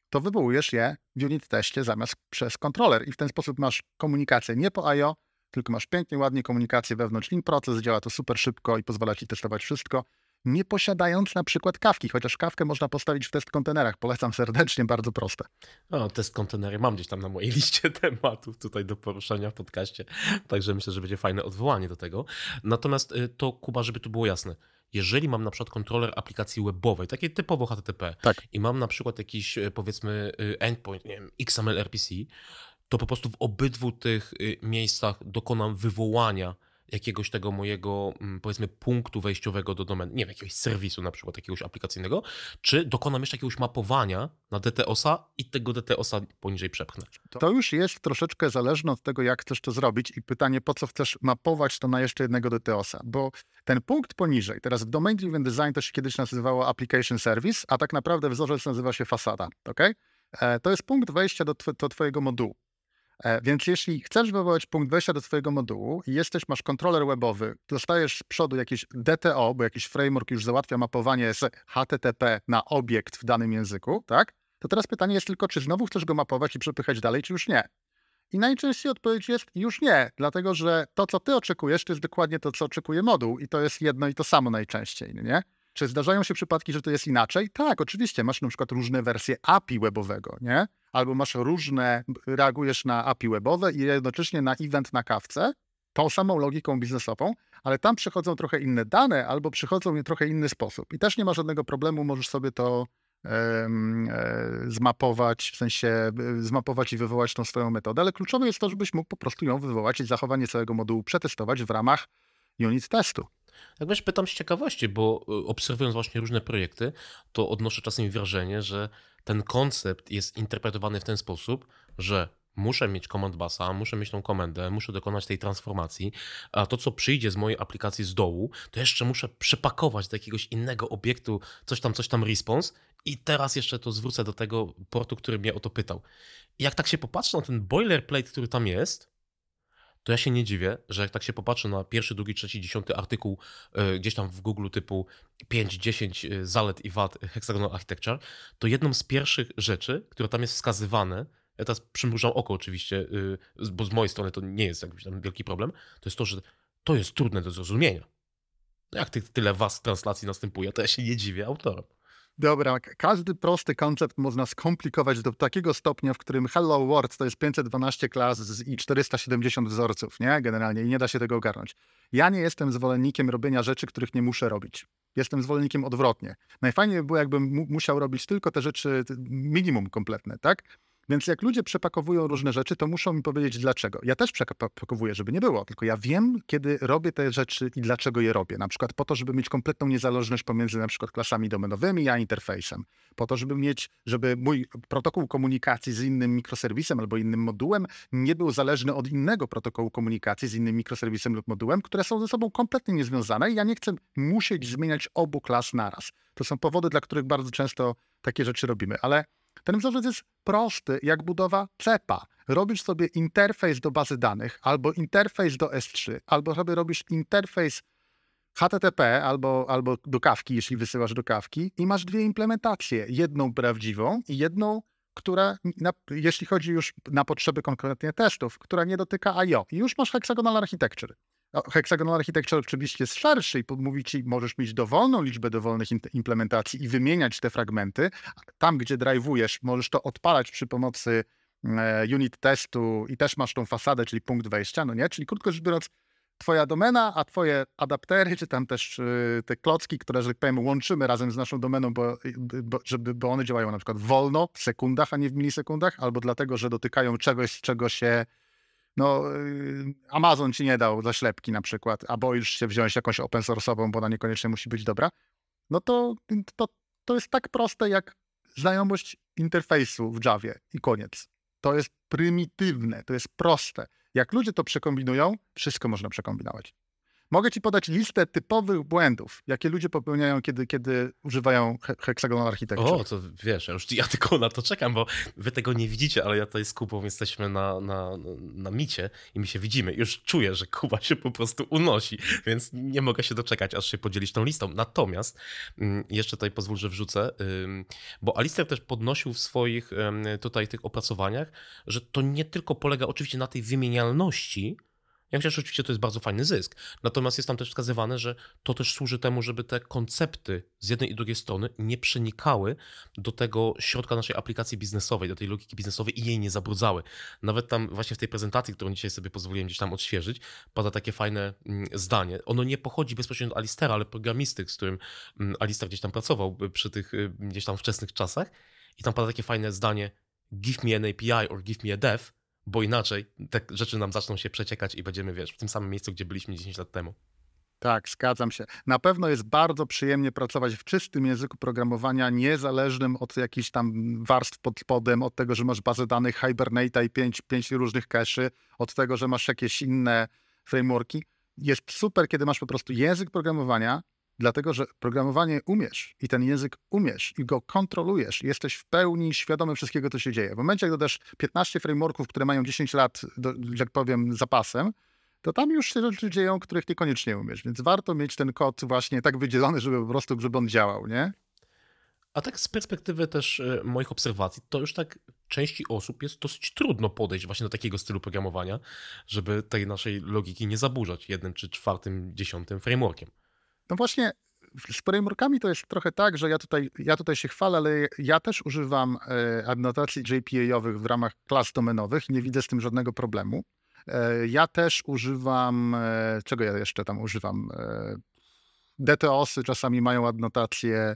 to wywołujesz je w unit teście zamiast przez kontroler. I w ten sposób masz komunikację nie po IO, tylko masz pięknie, ładnie komunikację wewnątrz. In proces, działa to super szybko i pozwala ci testować wszystko, nie posiadając na przykład kawki, chociaż kawkę można postawić w test kontenerach. Polecam serdecznie, bardzo proste. O, test kontenery mam gdzieś tam na mojej liście tematów tutaj do poruszenia w podcaście, także myślę, że będzie fajne odwołanie do tego. Natomiast y, to, Kuba, żeby tu było jasne, jeżeli mam na przykład kontroler aplikacji webowej, takiej typowo HTTP, tak. i mam na przykład jakiś, y, powiedzmy, y, endpoint, nie wiem, XML RPC, to po prostu w obydwu tych miejscach dokonam wywołania jakiegoś tego mojego, mm, powiedzmy, punktu wejściowego do domeny, nie wiem, jakiegoś serwisu na przykład, jakiegoś aplikacyjnego, czy dokonam jeszcze jakiegoś mapowania na DTOSa i tego DTOSa poniżej przepchnę. To już jest troszeczkę zależne od tego, jak chcesz to zrobić i pytanie, po co chcesz mapować to na jeszcze jednego DTOSa, bo ten punkt poniżej, teraz w Domain Driven Design to się kiedyś nazywało Application Service, a tak naprawdę wzorzec nazywa się fasada, ok? E, to jest punkt wejścia do, tw do twojego modułu. E, więc jeśli chcesz wywołać punkt wejścia do Twojego modułu i jesteś, masz kontroler webowy, dostajesz z przodu jakiś DTO, bo jakiś framework już załatwia mapowanie z HTTP na obiekt w danym języku, tak? To teraz pytanie jest tylko, czy znowu chcesz go mapować i przepychać dalej, czy już nie? I najczęściej odpowiedź jest już nie, dlatego że to, co ty oczekujesz, to jest dokładnie to, co oczekuje moduł i to jest jedno i to samo najczęściej, nie? Czy zdarzają się przypadki, że to jest inaczej? Tak, oczywiście. Masz na przykład różne wersje API webowego, nie? Albo masz różne, reagujesz na API webowe i jednocześnie na event na kawce, tą samą logiką biznesową, ale tam przychodzą trochę inne dane albo przychodzą w trochę inny sposób. I też nie ma żadnego problemu, możesz sobie to e, zmapować, w sensie e, zmapować i wywołać tą swoją metodę, ale kluczowe jest to, żebyś mógł po prostu ją wywołać i zachowanie całego modułu przetestować w ramach unit testu. Tak wiesz, pytam z ciekawości, bo y, obserwując właśnie różne projekty, to odnoszę czasem wrażenie, że ten koncept jest interpretowany w ten sposób, że muszę mieć command basa, muszę mieć tą komendę, muszę dokonać tej transformacji, a to, co przyjdzie z mojej aplikacji z dołu, to jeszcze muszę przepakować do jakiegoś innego obiektu, coś tam, coś tam response i teraz jeszcze to zwrócę do tego portu, który mnie o to pytał. I jak tak się popatrzy na ten boilerplate, który tam jest, to ja się nie dziwię, że jak tak się popatrzy na pierwszy, drugi, trzeci, dziesiąty artykuł yy, gdzieś tam w Google typu 5, 10 yy, zalet i wad Hexagonal Architecture, to jedną z pierwszych rzeczy, które tam jest wskazywane, ja teraz przymrużam oko oczywiście, bo z mojej strony to nie jest jakiś tam wielki problem, to jest to, że to jest trudne do zrozumienia. No jak ty, tyle was translacji następuje, to ja się nie dziwię autorom. Dobra, każdy prosty koncept można skomplikować do takiego stopnia, w którym Hello World to jest 512 klas i 470 wzorców, nie? Generalnie i nie da się tego ogarnąć. Ja nie jestem zwolennikiem robienia rzeczy, których nie muszę robić. Jestem zwolennikiem odwrotnie. Najfajniej by było, jakbym musiał robić tylko te rzeczy minimum kompletne, tak? Więc jak ludzie przepakowują różne rzeczy, to muszą mi powiedzieć dlaczego. Ja też przepakowuję, żeby nie było, tylko ja wiem, kiedy robię te rzeczy i dlaczego je robię. Na przykład po to, żeby mieć kompletną niezależność pomiędzy na przykład klasami domenowymi a interfejsem. Po to, żeby mieć, żeby mój protokół komunikacji z innym mikroserwisem albo innym modułem nie był zależny od innego protokołu komunikacji z innym mikroserwisem lub modułem, które są ze sobą kompletnie niezwiązane i ja nie chcę musieć zmieniać obu klas naraz. To są powody, dla których bardzo często takie rzeczy robimy, ale ten wzorzec jest prosty, jak budowa cepa. Robisz sobie interfejs do bazy danych, albo interfejs do S3, albo sobie robisz interfejs HTTP albo, albo do kawki, jeśli wysyłasz do kawki, i masz dwie implementacje. Jedną prawdziwą i jedną, która, na, jeśli chodzi już na potrzeby konkretnie testów, która nie dotyka IO. I już masz hexagonal architecture. No, hexagonal architecture oczywiście jest szerszy i mówi ci, możesz mieć dowolną liczbę dowolnych implementacji i wymieniać te fragmenty. Tam, gdzie drive'ujesz, możesz to odpalać przy pomocy e, unit testu i też masz tą fasadę, czyli punkt wejścia, no nie? Czyli krótko rzecz biorąc, twoja domena, a twoje adaptery, czy tam też y, te klocki, które, że tak powiem, łączymy razem z naszą domeną, bo, bo, żeby, bo one działają na przykład wolno, w sekundach, a nie w milisekundach, albo dlatego, że dotykają czegoś, czego się no, y, Amazon ci nie dał zaślepki na przykład, a boisz się wziąć jakąś open source'ową, bo ona niekoniecznie musi być dobra, no to, to, to jest tak proste jak znajomość interfejsu w Javie i koniec. To jest prymitywne, to jest proste. Jak ludzie to przekombinują, wszystko można przekombinować. Mogę ci podać listę typowych błędów, jakie ludzie popełniają, kiedy, kiedy używają he architecture. O, to wiesz, ja, już, ja tylko na to czekam, bo wy tego nie widzicie, ale ja tutaj z Kubą jesteśmy na, na, na micie i my się widzimy. Już czuję, że Kuba się po prostu unosi, więc nie mogę się doczekać, aż się podzielić tą listą. Natomiast mm, jeszcze tutaj pozwól, że wrzucę, bo Alistair też podnosił w swoich tutaj tych opracowaniach, że to nie tylko polega oczywiście na tej wymienialności, ja że oczywiście to jest bardzo fajny zysk. Natomiast jest tam też wskazywane, że to też służy temu, żeby te koncepty z jednej i drugiej strony nie przenikały do tego środka naszej aplikacji biznesowej, do tej logiki biznesowej i jej nie zabrudzały. Nawet tam właśnie w tej prezentacji, którą dzisiaj sobie pozwoliłem gdzieś tam odświeżyć, pada takie fajne mm, zdanie. Ono nie pochodzi bezpośrednio od Alistera, ale programisty, z którym mm, Alister gdzieś tam pracował przy tych y, gdzieś tam wczesnych czasach. I tam pada takie fajne zdanie give me an API or give me a dev, bo inaczej te rzeczy nam zaczną się przeciekać i będziemy, wiesz, w tym samym miejscu, gdzie byliśmy 10 lat temu. Tak, zgadzam się. Na pewno jest bardzo przyjemnie pracować w czystym języku programowania, niezależnym od jakichś tam warstw pod spodem, od tego, że masz bazę danych Hibernate i pięć, pięć różnych cache'y, od tego, że masz jakieś inne frameworki. Jest super, kiedy masz po prostu język programowania, dlatego że programowanie umiesz i ten język umiesz i go kontrolujesz. Jesteś w pełni świadomy wszystkiego, co się dzieje. W momencie, jak dodasz 15 frameworków, które mają 10 lat, do, jak powiem, zapasem, to tam już się rzeczy dzieją, których niekoniecznie umiesz. Więc warto mieć ten kod właśnie tak wydzielony, żeby po prostu, żeby on działał, nie? A tak z perspektywy też e, moich obserwacji, to już tak części osób jest dosyć trudno podejść właśnie do takiego stylu programowania, żeby tej naszej logiki nie zaburzać jednym czy czwartym, dziesiątym frameworkiem. No właśnie, z frameworkami to jest trochę tak, że ja tutaj, ja tutaj się chwalę, ale ja też używam e, adnotacji JPA-owych w ramach klas domenowych i nie widzę z tym żadnego problemu. E, ja też używam, e, czego ja jeszcze tam używam? DTOSy czasami mają adnotacje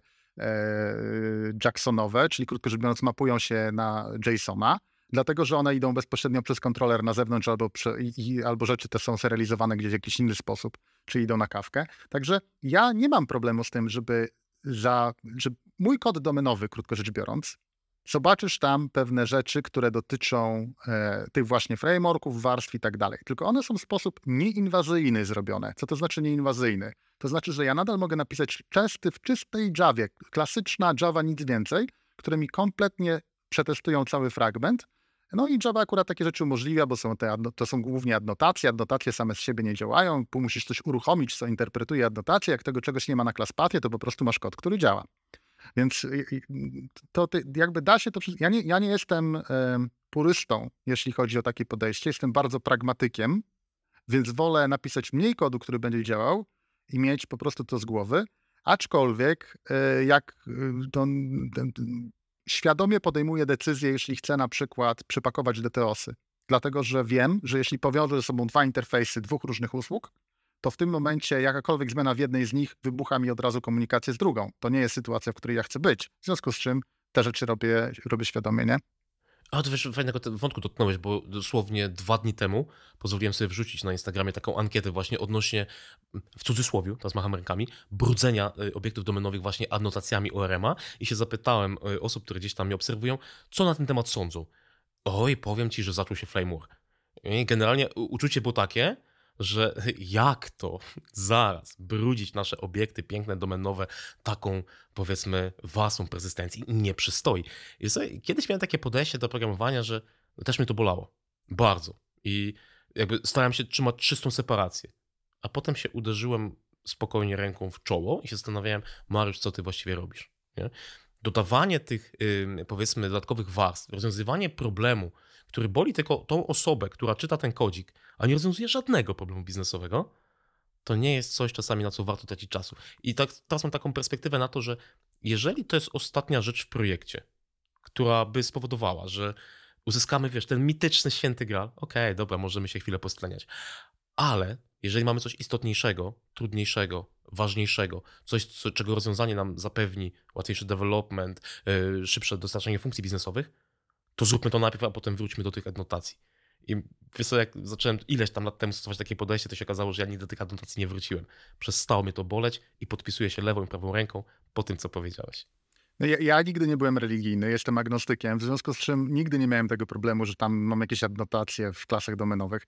Jacksonowe, czyli krótko rzecz biorąc mapują się na JSONa dlatego że one idą bezpośrednio przez kontroler na zewnątrz albo, i, albo rzeczy te są serializowane gdzieś w jakiś inny sposób, czy idą na kawkę. Także ja nie mam problemu z tym, żeby za, że mój kod domenowy, krótko rzecz biorąc, zobaczysz tam pewne rzeczy, które dotyczą e, tych właśnie frameworków, warstw i tak dalej. Tylko one są w sposób nieinwazyjny zrobione. Co to znaczy nieinwazyjny? To znaczy, że ja nadal mogę napisać testy w czystej Javie, klasyczna Java, nic więcej, które mi kompletnie przetestują cały fragment no i Java akurat takie rzeczy umożliwia, bo są te, to są głównie adnotacje. Adnotacje same z siebie nie działają. Musisz coś uruchomić, co interpretuje adnotację. Jak tego czegoś nie ma na klaspatie, to po prostu masz kod, który działa. Więc to jakby da się to. Ja nie, ja nie jestem purystą, jeśli chodzi o takie podejście. Jestem bardzo pragmatykiem, więc wolę napisać mniej kodu, który będzie działał i mieć po prostu to z głowy, Aczkolwiek y, jak y, to, świadomie podejmuję decyzję, jeśli chcę na przykład przypakować DTOSy. Dlatego, że wiem, że jeśli powiążę ze sobą dwa interfejsy dwóch różnych usług, to w tym momencie jakakolwiek zmiana w jednej z nich wybucha mi od razu komunikację z drugą. To nie jest sytuacja, w której ja chcę być. W związku z czym te rzeczy robię, robię świadomie, nie? A to wiesz, fajnego wątku dotknąłeś, bo dosłownie dwa dni temu pozwoliłem sobie wrzucić na Instagramie taką ankietę właśnie odnośnie, w cudzysłowie, teraz macham rękami, brudzenia y, obiektów domenowych właśnie adnotacjami ORM-a i się zapytałem y, osób, które gdzieś tam mnie obserwują, co na ten temat sądzą. Oj, powiem ci, że zaczął się flame war. I generalnie uczucie było takie, że jak to zaraz brudzić nasze obiekty piękne, domenowe taką, powiedzmy, wasą persystencji nie przystoi. I sobie, kiedyś miałem takie podejście do programowania, że też mnie to bolało. Bardzo. I jakby starałem się trzymać czystą separację. A potem się uderzyłem spokojnie ręką w czoło i się zastanawiałem, Mariusz, co ty właściwie robisz? Nie? Dodawanie tych, powiedzmy, dodatkowych warstw, rozwiązywanie problemu, który boli tylko tą osobę, która czyta ten kodzik, a nie rozwiązuje żadnego problemu biznesowego, to nie jest coś czasami, na co warto tracić czasu. I tak, teraz mam taką perspektywę na to, że jeżeli to jest ostatnia rzecz w projekcie, która by spowodowała, że uzyskamy, wiesz, ten mityczny święty gra, okej, okay, dobra, możemy się chwilę postleniać, ale jeżeli mamy coś istotniejszego, trudniejszego, ważniejszego, coś, co, czego rozwiązanie nam zapewni łatwiejszy development, yy, szybsze dostarczanie funkcji biznesowych, to zróbmy to najpierw, a potem wróćmy do tych adnotacji. I wiesz co, jak zacząłem ileś tam lat temu stosować takie podejście, to się okazało, że ja nigdy do tych adnotacji nie wróciłem. Przestało mnie to boleć i podpisuję się lewą i prawą ręką po tym, co powiedziałeś. No ja, ja, nigdy nie byłem religijny, jestem agnostykiem, w związku z czym nigdy nie miałem tego problemu, że tam mam jakieś adnotacje w klasach domenowych.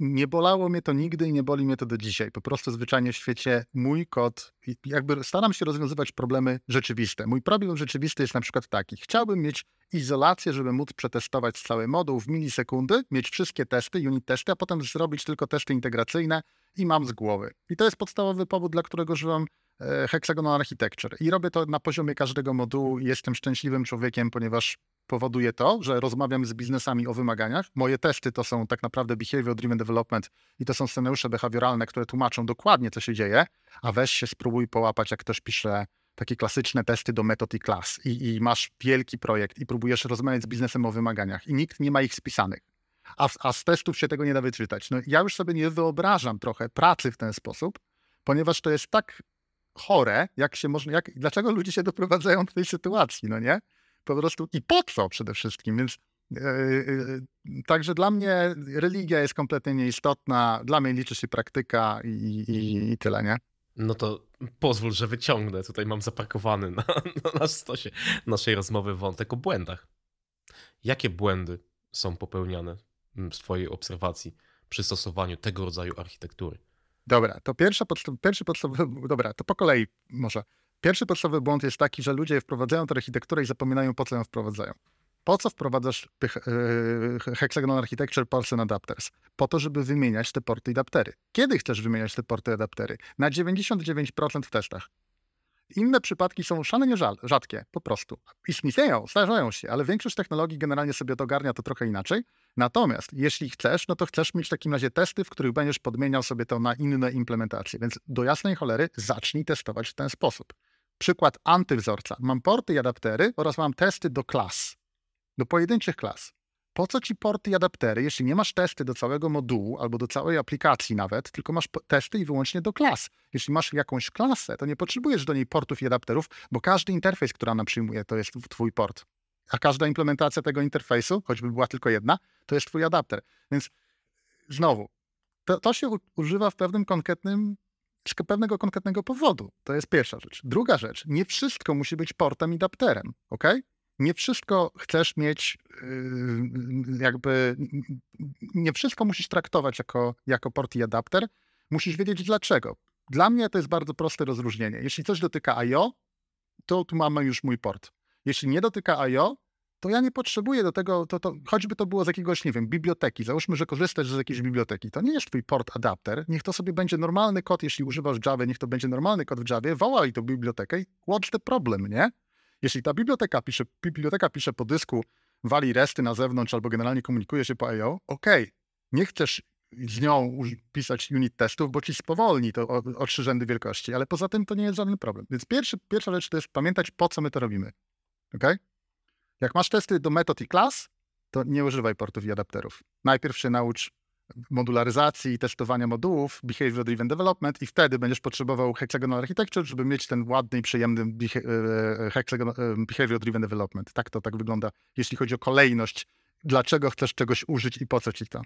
Nie bolało mnie to nigdy i nie boli mnie to do dzisiaj. Po prostu zwyczajnie w świecie mój kod, jakby staram się rozwiązywać problemy rzeczywiste. Mój problem rzeczywisty jest na przykład taki. Chciałbym mieć izolację, żeby móc przetestować cały moduł w milisekundy, mieć wszystkie testy, unit testy, a potem zrobić tylko testy integracyjne i mam z głowy. I to jest podstawowy powód, dla którego używam e, Hexagonal Architecture. I robię to na poziomie każdego modułu jestem szczęśliwym człowiekiem, ponieważ powoduje to, że rozmawiam z biznesami o wymaganiach. Moje testy to są tak naprawdę behavior driven development i to są scenariusze behawioralne, które tłumaczą dokładnie, co się dzieje, a weź się spróbuj połapać, jak ktoś pisze takie klasyczne testy do metod i klas i, i masz wielki projekt i próbujesz rozmawiać z biznesem o wymaganiach i nikt nie ma ich spisanych. A, a z testów się tego nie da wyczytać. No, ja już sobie nie wyobrażam trochę pracy w ten sposób, ponieważ to jest tak chore, jak się można, jak, dlaczego ludzie się doprowadzają do tej sytuacji, no nie? po prostu i po co przede wszystkim, więc yy, yy, Także dla mnie religia jest kompletnie nieistotna, dla mnie liczy się praktyka i, i, i tyle, nie? No to pozwól, że wyciągnę. Tutaj mam zaparkowany na, na stosie naszej rozmowy wątek o błędach. Jakie błędy są popełniane w Twojej obserwacji przy stosowaniu tego rodzaju architektury? Dobra, to pierwsza podstaw, pierwszy podstawowy, dobra, to po kolei może. Pierwszy podstawowy błąd jest taki, że ludzie wprowadzają tę architekturę i zapominają, po co ją wprowadzają. Po co wprowadzasz e, Hexagon Architecture Ports and Adapters? Po to, żeby wymieniać te porty i adaptery. Kiedy chcesz wymieniać te porty i adaptery? Na 99% w testach. Inne przypadki są szalenie rzadkie, po prostu. Istnieją, zdarzają się, ale większość technologii generalnie sobie to ogarnia to trochę inaczej. Natomiast jeśli chcesz, no to chcesz mieć w takim razie testy, w których będziesz podmieniał sobie to na inne implementacje. Więc do jasnej cholery zacznij testować w ten sposób. Przykład antywzorca. Mam porty i adaptery oraz mam testy do klas, do pojedynczych klas. Po co ci porty i adaptery, jeśli nie masz testy do całego modułu albo do całej aplikacji nawet, tylko masz testy i wyłącznie do klas. Jeśli masz jakąś klasę, to nie potrzebujesz do niej portów i adapterów, bo każdy interfejs, który ona przyjmuje, to jest twój port. A każda implementacja tego interfejsu, choćby była tylko jedna, to jest twój adapter. Więc znowu, to, to się używa w pewnym konkretnym pewnego konkretnego powodu. To jest pierwsza rzecz. Druga rzecz, nie wszystko musi być portem i adapterem, ok? Nie wszystko chcesz mieć, yy, jakby, nie wszystko musisz traktować jako, jako port i adapter. Musisz wiedzieć dlaczego. Dla mnie to jest bardzo proste rozróżnienie. Jeśli coś dotyka I.O., to tu mamy już mój port. Jeśli nie dotyka I.O., to ja nie potrzebuję do tego, to, to, choćby to było z jakiegoś, nie wiem, biblioteki. Załóżmy, że korzystasz z jakiejś biblioteki. To nie jest twój port adapter. Niech to sobie będzie normalny kod, jeśli używasz Java, niech to będzie normalny kod w Javie. Wołaj tą bibliotekę i what's the problem, nie? Jeśli ta biblioteka pisze, biblioteka pisze po dysku, wali resty na zewnątrz albo generalnie komunikuje się po I.O., okej, nie chcesz z nią pisać unit testów, bo ci spowolni to o, o trzy rzędy wielkości, ale poza tym to nie jest żaden problem. Więc pierwszy, pierwsza rzecz to jest pamiętać, po co my to robimy. Ok? Jak masz testy do metod i klas, to nie używaj portów i adapterów. Najpierw się naucz modularyzacji i testowania modułów, behavior driven development i wtedy będziesz potrzebował hexagonal architecture, żeby mieć ten ładny i przyjemny e, e, behavior driven development. Tak to tak wygląda, jeśli chodzi o kolejność, dlaczego chcesz czegoś użyć i po co ci to.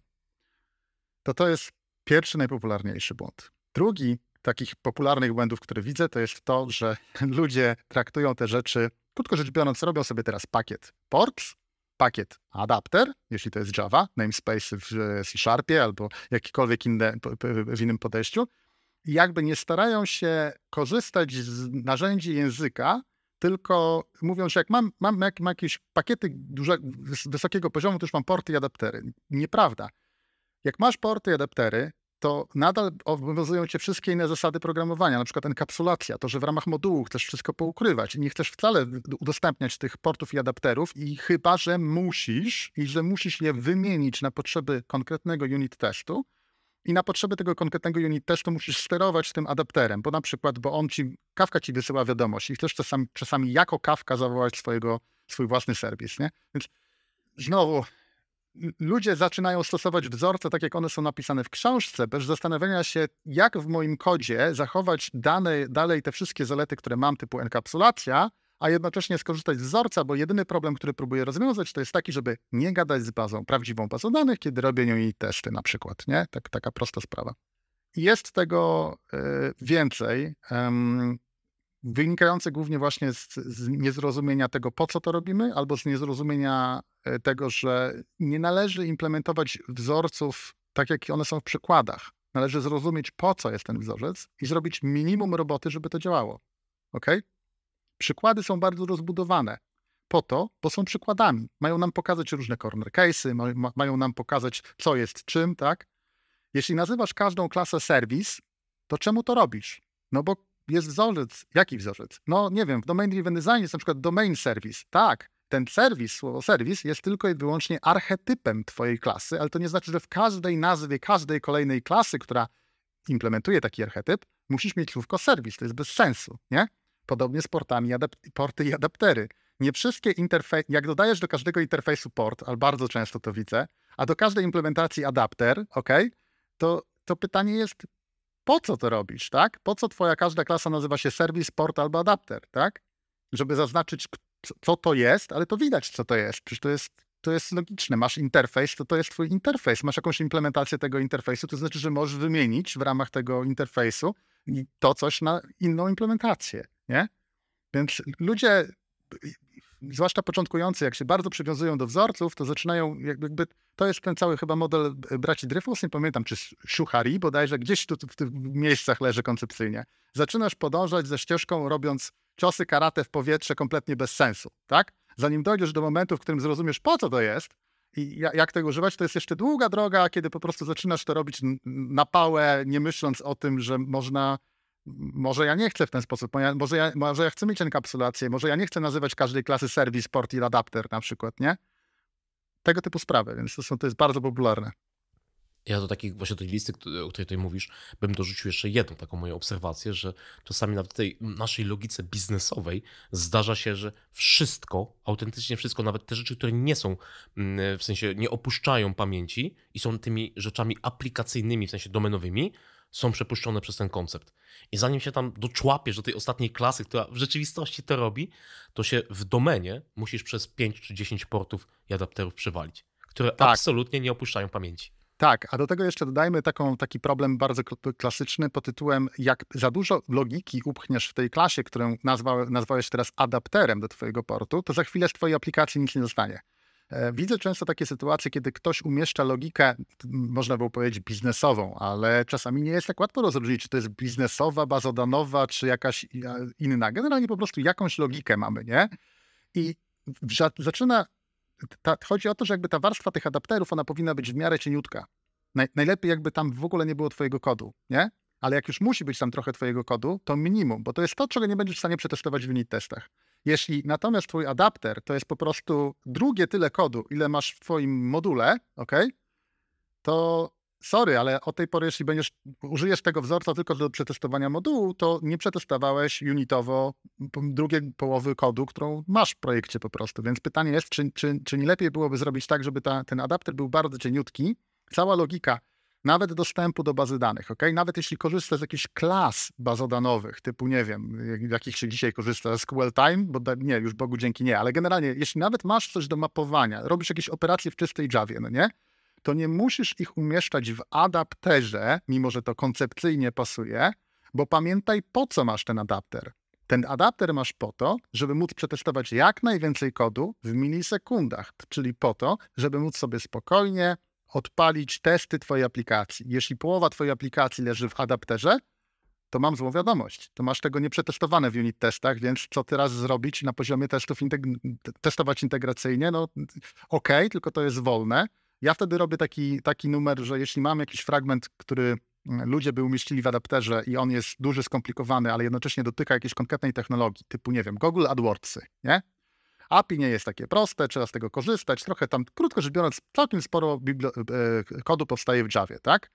To to jest pierwszy, najpopularniejszy błąd. Drugi takich popularnych błędów, które widzę, to jest to, że ludzie traktują te rzeczy, krótko rzecz biorąc, robią sobie teraz pakiet ports, pakiet adapter, jeśli to jest Java, namespace w C Sharpie albo jakikolwiek inny, w innym podejściu, jakby nie starają się korzystać z narzędzi języka, tylko mówią, że jak mam, mam, jak, mam jakieś pakiety duże, wysokiego poziomu, to już mam porty i adaptery. Nieprawda. Jak masz porty i adaptery, to nadal obowiązują cię wszystkie inne zasady programowania, na przykład enkapsulacja, to, że w ramach modułu chcesz wszystko poukrywać nie chcesz wcale udostępniać tych portów i adapterów i chyba, że musisz i że musisz je wymienić na potrzeby konkretnego unit testu i na potrzeby tego konkretnego unit testu musisz sterować tym adapterem, bo na przykład, bo on ci, kawka ci wysyła wiadomość i chcesz czasami, czasami jako kawka zawołać swojego, swój własny serwis, nie? Więc znowu ludzie zaczynają stosować wzorce tak, jak one są napisane w książce, bez zastanawiania się, jak w moim kodzie zachować dane, dalej te wszystkie zalety, które mam, typu enkapsulacja, a jednocześnie skorzystać z wzorca, bo jedyny problem, który próbuję rozwiązać, to jest taki, żeby nie gadać z bazą, prawdziwą bazą danych, kiedy robię nią jej testy na przykład, nie? Tak, taka prosta sprawa. Jest tego y, więcej wynikające głównie właśnie z, z, niezrozumienia tego, po co to robimy, albo z niezrozumienia e, tego, że nie należy implementować wzorców tak, jak one są w przykładach. Należy zrozumieć, po co jest ten wzorzec i zrobić minimum roboty, żeby to działało. Ok? Przykłady są bardzo rozbudowane. Po to, bo są przykładami. Mają nam pokazać różne corner case'y, ma, mają nam pokazać, co jest czym, tak? Jeśli nazywasz każdą klasę serwis, to czemu to robisz? No bo jest wzorzec. Jaki wzorzec? No nie wiem, w domain driven design jest na przykład domain service. Tak, ten serwis, słowo serwis jest tylko i wyłącznie archetypem twojej klasy, ale to nie znaczy, że w każdej nazwie każdej kolejnej klasy, która implementuje taki archetyp, musisz mieć słówko serwis. To jest bez sensu, nie? Podobnie z portami, porty i adaptery. Nie wszystkie interfejsy, jak dodajesz do każdego interfejsu port, ale bardzo często to widzę, a do każdej implementacji adapter, ok, to, to pytanie jest, po co to robisz, tak? Po co twoja każda klasa nazywa się serwis, port albo adapter, tak? Żeby zaznaczyć, co to jest, ale to widać, co to jest. Przecież to jest, to jest logiczne. Masz interfejs, to to jest twój interfejs. Masz jakąś implementację tego interfejsu, to znaczy, że możesz wymienić w ramach tego interfejsu to coś na inną implementację, nie? Więc ludzie zwłaszcza początkujący, jak się bardzo przywiązują do wzorców, to zaczynają jakby, to jest ten cały chyba model e, braci Dreyfus, nie pamiętam, czy Shuhari bodajże, gdzieś tu w tych miejscach leży koncepcyjnie. Zaczynasz podążać ze ścieżką, robiąc ciosy karate w powietrze kompletnie bez sensu, tak? Zanim dojdziesz do momentu, w którym zrozumiesz, po co to jest i jak tego używać, to jest jeszcze długa droga, kiedy po prostu zaczynasz to robić na pałę, nie myśląc o tym, że można może ja nie chcę w ten sposób, może ja, może ja chcę mieć enkapsulację, może ja nie chcę nazywać każdej klasy serwis, port i adapter na przykład, nie? Tego typu sprawy, więc to, są, to jest bardzo popularne. Ja do takich właśnie tej listy, o której tutaj mówisz, bym dorzucił jeszcze jedną taką moją obserwację, że czasami nawet w tej naszej logice biznesowej zdarza się, że wszystko, autentycznie wszystko, nawet te rzeczy, które nie są, mm, w sensie nie opuszczają pamięci i są tymi rzeczami aplikacyjnymi, w sensie domenowymi, są przepuszczone przez ten koncept. I zanim się tam doczłapiesz do tej ostatniej klasy, która w rzeczywistości to robi, to się w domenie musisz przez 5 czy 10 portów i adapterów przewalić, które tak. absolutnie nie opuszczają pamięci. Tak, a do tego jeszcze dodajmy taką, taki problem bardzo klasyczny pod tytułem jak za dużo logiki upchniesz w tej klasie, którą nazwa, nazwałeś teraz adapterem do twojego portu, to za chwilę z twojej aplikacji nic nie zostanie. E, widzę często takie sytuacje, kiedy ktoś umieszcza logikę, można było powiedzieć biznesową, ale czasami nie jest tak łatwo rozróżnić, czy to jest biznesowa, bazodanowa, czy jakaś inna. Generalnie po prostu jakąś logikę mamy, nie? I zaczyna, ta, chodzi o to, że jakby ta warstwa tych adapterów, ona powinna być w miarę cieniutka. Naj, najlepiej jakby tam w ogóle nie było twojego kodu, nie? Ale jak już musi być tam trochę twojego kodu, to minimum, bo to jest to, czego nie będziesz w stanie przetestować w unit testach. Jeśli natomiast twój adapter to jest po prostu drugie tyle kodu, ile masz w twoim module, ok, to sorry, ale od tej pory, jeśli będziesz, użyjesz tego wzorca tylko do przetestowania modułu, to nie przetestowałeś unitowo drugiej połowy kodu, którą masz w projekcie po prostu. Więc pytanie jest, czy, czy, czy nie lepiej byłoby zrobić tak, żeby ta, ten adapter był bardzo cieniutki, cała logika nawet dostępu do bazy danych, ok? Nawet jeśli korzystasz z jakichś klas bazodanowych, typu, nie wiem, jakich się dzisiaj korzysta, SQL Time, bo nie, już Bogu dzięki nie, ale generalnie, jeśli nawet masz coś do mapowania, robisz jakieś operacje w czystej Javie, no nie? To nie musisz ich umieszczać w adapterze, mimo że to koncepcyjnie pasuje, bo pamiętaj, po co masz ten adapter. Ten adapter masz po to, żeby móc przetestować jak najwięcej kodu w milisekundach, czyli po to, żeby móc sobie spokojnie odpalić testy Twojej aplikacji. Jeśli połowa Twojej aplikacji leży w adapterze, to mam złą wiadomość. To masz tego nieprzetestowane w unit testach, więc co teraz zrobić na poziomie testów, integ testować integracyjnie? No ok, tylko to jest wolne. Ja wtedy robię taki, taki numer, że jeśli mam jakiś fragment, który mm, ludzie by umieścili w adapterze i on jest duży, skomplikowany, ale jednocześnie dotyka jakiejś konkretnej technologii, typu, nie wiem, Google AdWordsy, nie? API nie jest takie proste, trzeba z tego korzystać. Trochę tam, krótko rzecz biorąc, całkiem sporo e, kodu powstaje w Javie, tak?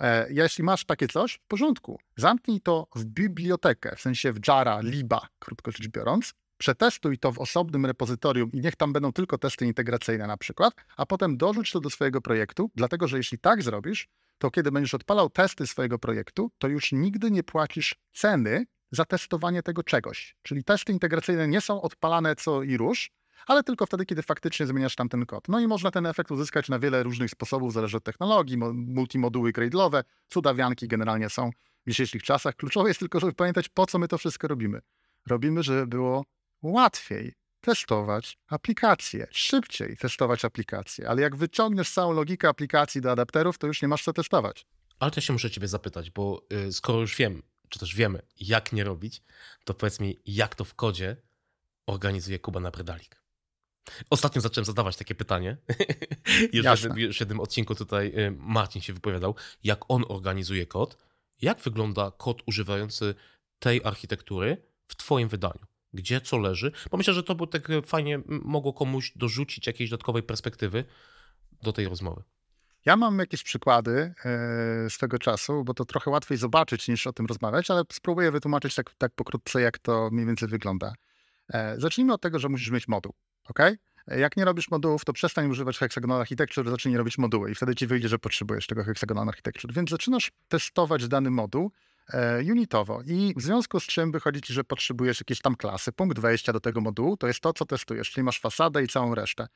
E, jeśli masz takie coś, w porządku. Zamknij to w bibliotekę, w sensie w Jara, Liba, krótko rzecz biorąc. Przetestuj to w osobnym repozytorium i niech tam będą tylko testy integracyjne na przykład, a potem dorzuć to do swojego projektu, dlatego że jeśli tak zrobisz, to kiedy będziesz odpalał testy swojego projektu, to już nigdy nie płacisz ceny za testowanie tego czegoś. Czyli testy integracyjne nie są odpalane co i rusz, ale tylko wtedy, kiedy faktycznie zmieniasz tam ten kod. No i można ten efekt uzyskać na wiele różnych sposobów, zależy od technologii, multimoduły cradle'owe, cudawianki generalnie są w dzisiejszych czasach. Kluczowe jest tylko, żeby pamiętać, po co my to wszystko robimy. Robimy, żeby było łatwiej testować aplikacje, szybciej testować aplikacje, ale jak wyciągniesz całą logikę aplikacji do adapterów, to już nie masz co testować. Ale to się muszę ciebie zapytać, bo y, skoro już wiem, czy też wiemy, jak nie robić, to powiedz mi, jak to w kodzie organizuje Kuba na Bredalik. Ostatnio zacząłem zadawać takie pytanie. Już w jednym odcinku tutaj y, Marcin się wypowiadał, jak on organizuje kod. Jak wygląda kod używający tej architektury w Twoim wydaniu? Gdzie co leży? Bo myślę, że to by tak fajnie mogło komuś dorzucić jakiejś dodatkowej perspektywy do tej rozmowy. Ja mam jakieś przykłady e, z tego czasu, bo to trochę łatwiej zobaczyć niż o tym rozmawiać, ale spróbuję wytłumaczyć tak, tak pokrótce, jak to mniej więcej wygląda. E, zacznijmy od tego, że musisz mieć moduł, ok? E, jak nie robisz modułów, to przestań używać Hexagonal Architecture, zacznij robić moduły i wtedy ci wyjdzie, że potrzebujesz tego Hexagonal Architecture. Więc zaczynasz testować dany moduł unitowo i w związku z czym wychodzi ci, że potrzebujesz jakieś tam klasy. Punkt wejścia do tego modułu to jest to, co testujesz, czyli masz fasadę i całą resztę.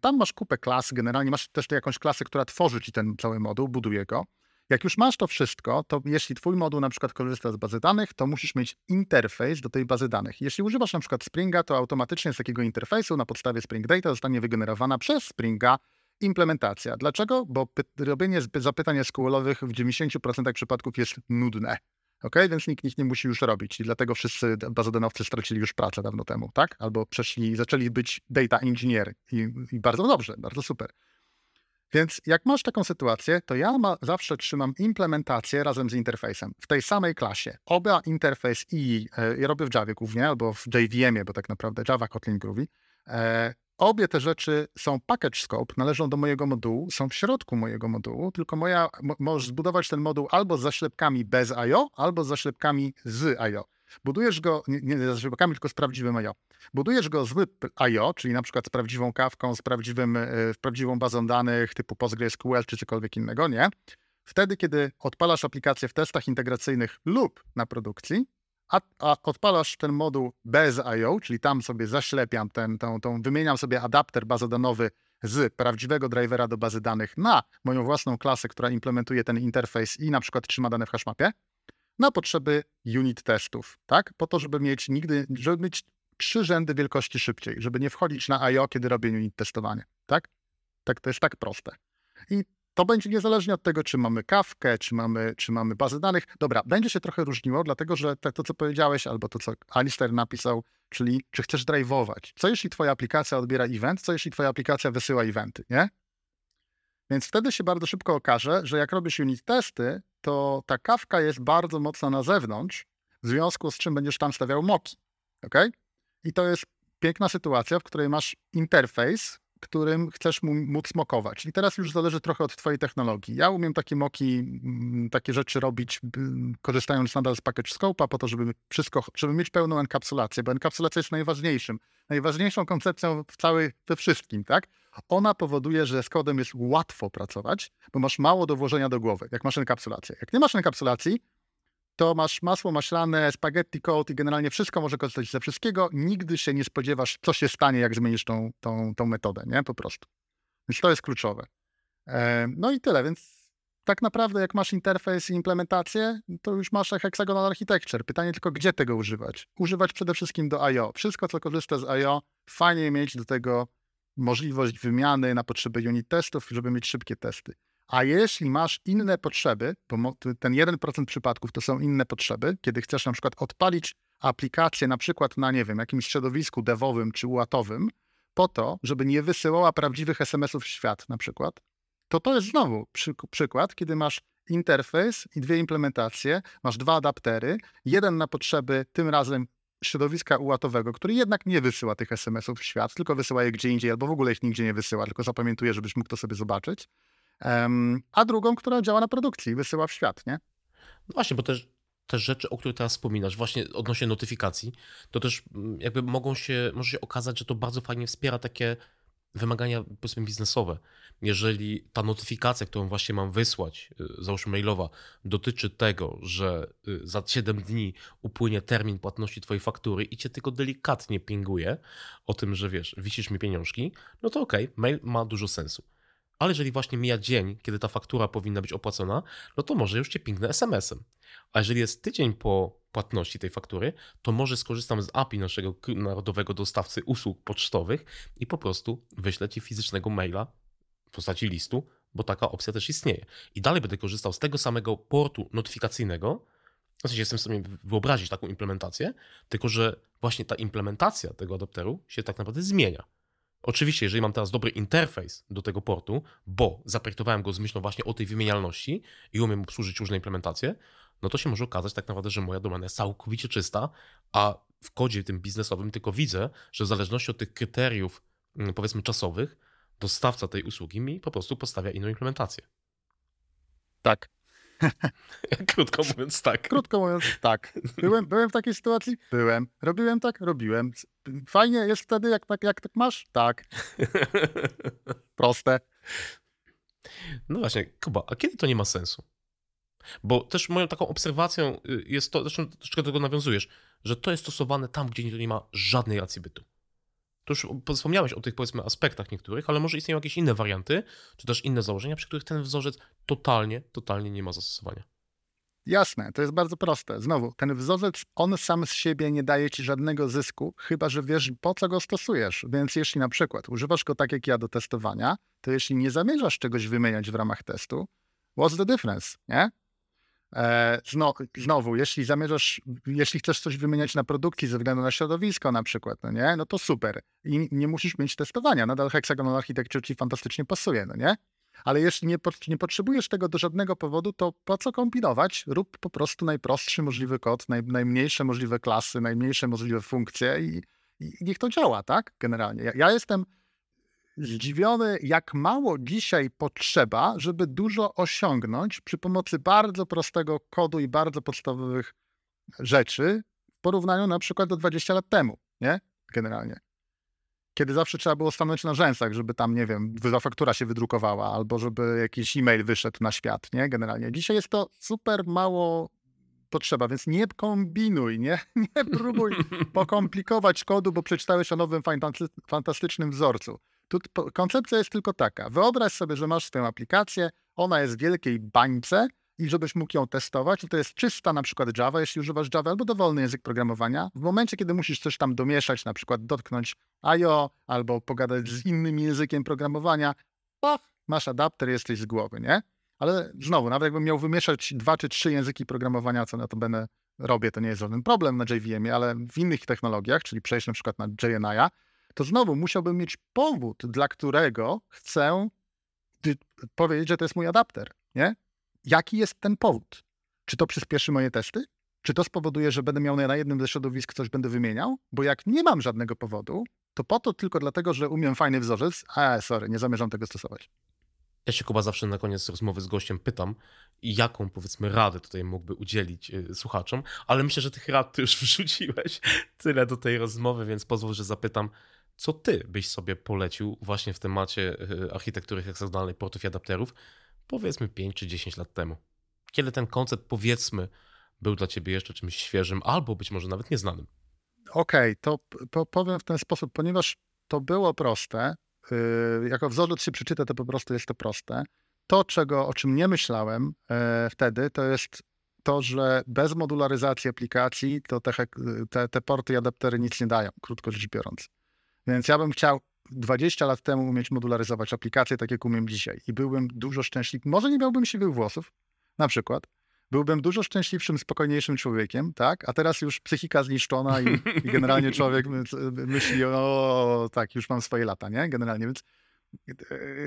Tam masz kupę klas, generalnie masz też jakąś klasę, która tworzy ci ten cały moduł, buduje go. Jak już masz to wszystko, to jeśli twój moduł na przykład korzysta z bazy danych, to musisz mieć interfejs do tej bazy danych. Jeśli używasz na przykład Springa, to automatycznie z takiego interfejsu na podstawie Spring Data zostanie wygenerowana przez Springa implementacja. Dlaczego? Bo robienie zapytań SQL-owych w 90% przypadków jest nudne. Ok, więc nikt ich nie musi już robić i dlatego wszyscy bazodanowcy stracili już pracę dawno temu, tak? Albo przeszli, zaczęli być data engineer i, i bardzo dobrze, bardzo super. Więc jak masz taką sytuację, to ja ma, zawsze trzymam implementację razem z interfejsem w tej samej klasie. Oba interfejs i e, robię w Javie głównie, albo w JVM-ie, bo tak naprawdę Java Kotlin Groovy. E, Obie te rzeczy są package scope, należą do mojego modułu, są w środku mojego modułu, tylko moja, możesz zbudować ten moduł albo z zaślepkami bez IO, albo z zaślepkami z IO. Budujesz go, nie, nie z zaślepkami, tylko z prawdziwym IO. Budujesz go z IO, czyli na przykład z prawdziwą kawką, z prawdziwym, e, prawdziwą bazą danych typu PostgreSQL czy cokolwiek innego, nie? Wtedy, kiedy odpalasz aplikację w testach integracyjnych lub na produkcji, a, a, odpalasz ten moduł bez IO, czyli tam sobie zaślepiam ten, tą, tą, wymieniam sobie adapter bazodanowy z prawdziwego drivera do bazy danych na moją własną klasę, która implementuje ten interfejs i na przykład trzyma dane w hashmapie, na potrzeby unit testów, tak? Po to, żeby mieć nigdy, żeby mieć trzy rzędy wielkości szybciej, żeby nie wchodzić na IO, kiedy robię unit testowanie, tak? Tak, to jest tak proste. I to będzie niezależnie od tego, czy mamy kawkę, czy mamy, czy mamy bazę danych. Dobra, będzie się trochę różniło, dlatego że to, to co powiedziałeś, albo to, co Alistair napisał, czyli czy chcesz drive'ować. Co jeśli twoja aplikacja odbiera event, co jeśli twoja aplikacja wysyła eventy, nie? Więc wtedy się bardzo szybko okaże, że jak robisz unit testy, to ta kawka jest bardzo mocna na zewnątrz, w związku z czym będziesz tam stawiał moki. ok? I to jest piękna sytuacja, w której masz interfejs, którym chcesz móc mokować. I teraz już zależy trochę od twojej technologii. Ja umiem takie moki, mm, takie rzeczy robić, korzystając nadal z package scope'a po to, żeby wszystko, żeby mieć pełną enkapsulację, bo enkapsulacja jest najważniejszym, najważniejszą koncepcją w całej, we wszystkim, tak? Ona powoduje, że z kodem jest łatwo pracować, bo masz mało do włożenia do głowy, jak masz enkapsulację. Jak nie masz enkapsulacji, to masz masło maślane, spaghetti code i generalnie wszystko może korzystać ze wszystkiego. Nigdy się nie spodziewasz, co się stanie, jak zmienisz tą, tą, tą metodę, nie? Po prostu. Więc to jest kluczowe. E, no i tyle, więc tak naprawdę jak masz interfejs i implementację, to już masz hexagonal architecture. Pytanie tylko, gdzie tego używać? Używać przede wszystkim do I.O. Wszystko, co korzysta z I.O., fajnie mieć do tego możliwość wymiany na potrzeby unit testów, żeby mieć szybkie testy. A jeśli masz inne potrzeby, bo ten 1% przypadków to są inne potrzeby, kiedy chcesz na przykład odpalić aplikację na przykład na, nie wiem, jakimś środowisku devowym czy uatowym, po to, żeby nie wysyłała prawdziwych SMS-ów w świat na przykład, to to jest znowu przy, przykład, kiedy masz interfejs i dwie implementacje, masz dwa adaptery, jeden na potrzeby tym razem środowiska ułatowego, który jednak nie wysyła tych SMS-ów w świat, tylko wysyła je gdzie indziej, albo w ogóle ich nigdzie nie wysyła, tylko zapamiętuje, żebyś mógł to sobie zobaczyć a drugą, która działa na produkcji, wysyła w świat, nie? No właśnie, bo też te rzeczy, o których teraz wspominasz, właśnie odnośnie notyfikacji, to też mm, jakby mogą się, może się okazać, że to bardzo fajnie wspiera takie wymagania powiedzmy biznesowe. Jeżeli ta notyfikacja, którą właśnie mam wysłać, y, załóżmy mailowa, dotyczy tego, że y, za 7 dni upłynie termin płatności twojej faktury i cię tylko delikatnie pinguje o tym, że wiesz, wisisz mi pieniążki, no to okej, okay, mail ma dużo sensu. Ale jeżeli właśnie mija dzień, kiedy ta faktura powinna być opłacona, no to może już cię pingnę SMS-em. A jeżeli jest tydzień po płatności tej faktury, to może skorzystam z API naszego narodowego dostawcy usług pocztowych i po prostu wyślę ci fizycznego maila w postaci listu, bo taka opcja też istnieje. I dalej będę korzystał z tego samego portu notyfikacyjnego, w sensie jestem w stanie wyobrazić taką implementację, tylko że właśnie ta implementacja tego adapteru się tak naprawdę zmienia. Oczywiście, jeżeli mam teraz dobry interfejs do tego portu, bo zaprojektowałem go z myślą właśnie o tej wymienialności i umiem obsłużyć różne implementacje, no to się może okazać tak naprawdę, że moja domena jest całkowicie czysta, a w kodzie tym biznesowym tylko widzę, że w zależności od tych kryteriów, mm, powiedzmy czasowych, dostawca tej usługi mi po prostu postawia inną implementację. Tak. Krótko mówiąc tak. Krótko mówiąc tak. Byłem, byłem w takiej sytuacji? Byłem. Robiłem tak? Robiłem. Fajnie jest wtedy, jak tak, jak tak masz? Tak. Proste. No właśnie, Kuba, a kiedy to nie ma sensu? Bo też moją taką obserwacją y, jest to, zresztą troszeczkę do tego nawiązujesz, że to jest stosowane tam, gdzie nie ma żadnej racji bytu. To już wspomniałeś o tych powiedzmy aspektach niektórych, ale może istnieją jakieś inne warianty, czy też inne założenia, przy których ten wzorzec totalnie, totalnie nie ma zastosowania. Jasne, to jest bardzo proste. Znowu, ten wzorzec, on sam z siebie nie daje ci żadnego zysku, chyba że wiesz, po co go stosujesz. Więc jeśli na przykład używasz go tak jak ja do testowania, to jeśli nie zamierzasz czegoś wymieniać w ramach testu, what's the difference, nie? E, znowu, jeśli zamierzasz, jeśli chcesz coś wymieniać na produkcji ze względu na środowisko na przykład, no nie, no to super. I nie musisz mieć testowania. Nadal Hexagonal Architecture ci fantastycznie pasuje, no nie? Ale jeśli nie, nie potrzebujesz tego do żadnego powodu, to po co kombinować? Rób po prostu najprostszy możliwy kod, naj, najmniejsze możliwe klasy, najmniejsze możliwe funkcje i, i niech to działa, tak? Generalnie. Ja, ja jestem zdziwiony, jak mało dzisiaj potrzeba, żeby dużo osiągnąć przy pomocy bardzo prostego kodu i bardzo podstawowych rzeczy w porównaniu na przykład do 20 lat temu, nie? Generalnie. Kiedy zawsze trzeba było stanąć na rzęsach, żeby tam, nie wiem, faktura się wydrukowała, albo żeby jakiś e-mail wyszedł na świat, nie? Generalnie. Dzisiaj jest to super mało potrzeba, więc nie kombinuj, nie, nie próbuj pokomplikować kodu, bo przeczytałeś o nowym fantastycznym wzorcu. Tu koncepcja jest tylko taka. Wyobraź sobie, że masz swoją aplikację, ona jest w wielkiej bańce i żebyś mógł ją testować, to jest czysta na przykład Java, jeśli używasz Java, albo dowolny język programowania. W momencie, kiedy musisz coś tam domieszać, na przykład dotknąć IO, albo pogadać z innym językiem programowania, pach, masz adapter, jesteś z głowy, nie? Ale znowu, nawet jakbym miał wymieszać dwa czy trzy języki programowania, co na to będę robię, to nie jest żaden problem na JVM, ale w innych technologiach, czyli przejść na przykład na JNI, to znowu musiałbym mieć powód, dla którego chcę powiedzieć, że to jest mój adapter, nie? Jaki jest ten powód? Czy to przyspieszy moje testy? czy to spowoduje, że będę miał na jednym ze środowisk coś będę wymieniał? Bo jak nie mam żadnego powodu, to po to tylko dlatego, że umiem fajny wzorzec, a sorry, nie zamierzam tego stosować. Ja się Kuba zawsze na koniec rozmowy z gościem pytam, jaką powiedzmy radę tutaj mógłby udzielić y, słuchaczom, ale myślę, że tych rad ty już wrzuciłeś tyle do tej rozmowy, więc pozwól, że zapytam, co ty byś sobie polecił właśnie w temacie y, architektury heksagonalnej portów i adapterów, powiedzmy 5 czy 10 lat temu? Kiedy ten koncept, powiedzmy, był dla ciebie jeszcze czymś świeżym albo być może nawet nieznanym? Okej, okay, to powiem w ten sposób, ponieważ to było proste, yy, jako wzorzec się przeczyta, to po prostu jest to proste. To, czego, o czym nie myślałem e, wtedy, to jest to, że bez modularyzacji aplikacji to te, te, te porty i adaptery nic nie dają, krótko rzecz biorąc. Więc ja bym chciał 20 lat temu umieć modularyzować aplikacje tak, jak umiem dzisiaj. I byłbym dużo szczęśliwszy. Może nie miałbym siwych włosów, na przykład. Byłbym dużo szczęśliwszym, spokojniejszym człowiekiem, tak? A teraz już psychika zniszczona i, i generalnie człowiek myśli, o tak, już mam swoje lata, nie? Generalnie, więc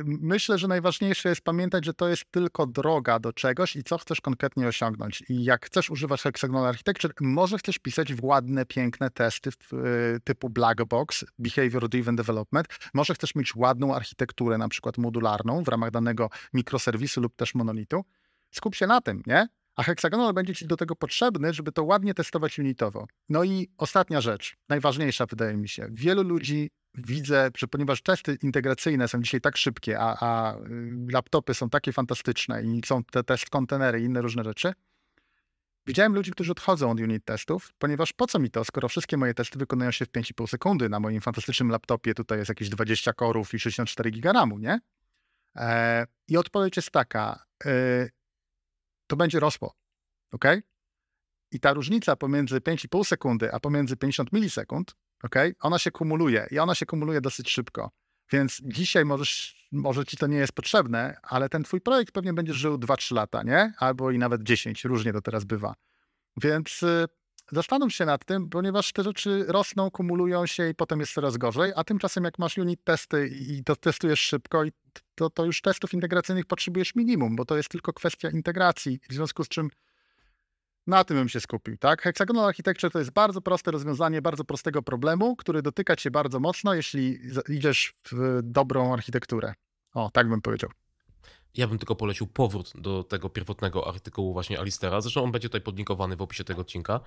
myślę, że najważniejsze jest pamiętać, że to jest tylko droga do czegoś i co chcesz konkretnie osiągnąć. I jak chcesz używać Hexagonal Architecture, może chcesz pisać w ładne, piękne testy typu black box, behavior driven development, może chcesz mieć ładną architekturę, na przykład modularną w ramach danego mikroserwisu lub też monolitu. Skup się na tym, nie? A heksagonal będzie ci do tego potrzebny, żeby to ładnie testować unitowo. No i ostatnia rzecz, najważniejsza wydaje mi się. Wielu ludzi widzę, że ponieważ testy integracyjne są dzisiaj tak szybkie, a, a y, laptopy są takie fantastyczne i są te test kontenery i inne różne rzeczy, widziałem ludzi, którzy odchodzą od unit testów, ponieważ po co mi to, skoro wszystkie moje testy wykonują się w 5,5 sekundy na moim fantastycznym laptopie, tutaj jest jakieś 20 korów i 64 giga RAMu, nie? E, I odpowiedź jest taka, e, to będzie rosło, ok? I ta różnica pomiędzy 5,5 sekundy, a pomiędzy 50 milisekund ok? Ona się kumuluje i ona się kumuluje dosyć szybko. Więc dzisiaj możesz, może ci to nie jest potrzebne, ale ten twój projekt pewnie będzie żył 2-3 lata, nie? Albo i nawet 10, różnie to teraz bywa. Więc y, zastanów się nad tym, ponieważ te rzeczy rosną, kumulują się i potem jest coraz gorzej, a tymczasem jak masz unit testy i to testujesz szybko, to, to już testów integracyjnych potrzebujesz minimum, bo to jest tylko kwestia integracji, w związku z czym na tym bym się skupił, tak? Hexagonal Architecture to jest bardzo proste rozwiązanie bardzo prostego problemu, który dotyka cię bardzo mocno, jeśli idziesz w dobrą architekturę. O, tak bym powiedział. Ja bym tylko polecił powrót do tego pierwotnego artykułu właśnie Alistera. Zresztą on będzie tutaj podlinkowany w opisie tego odcinka.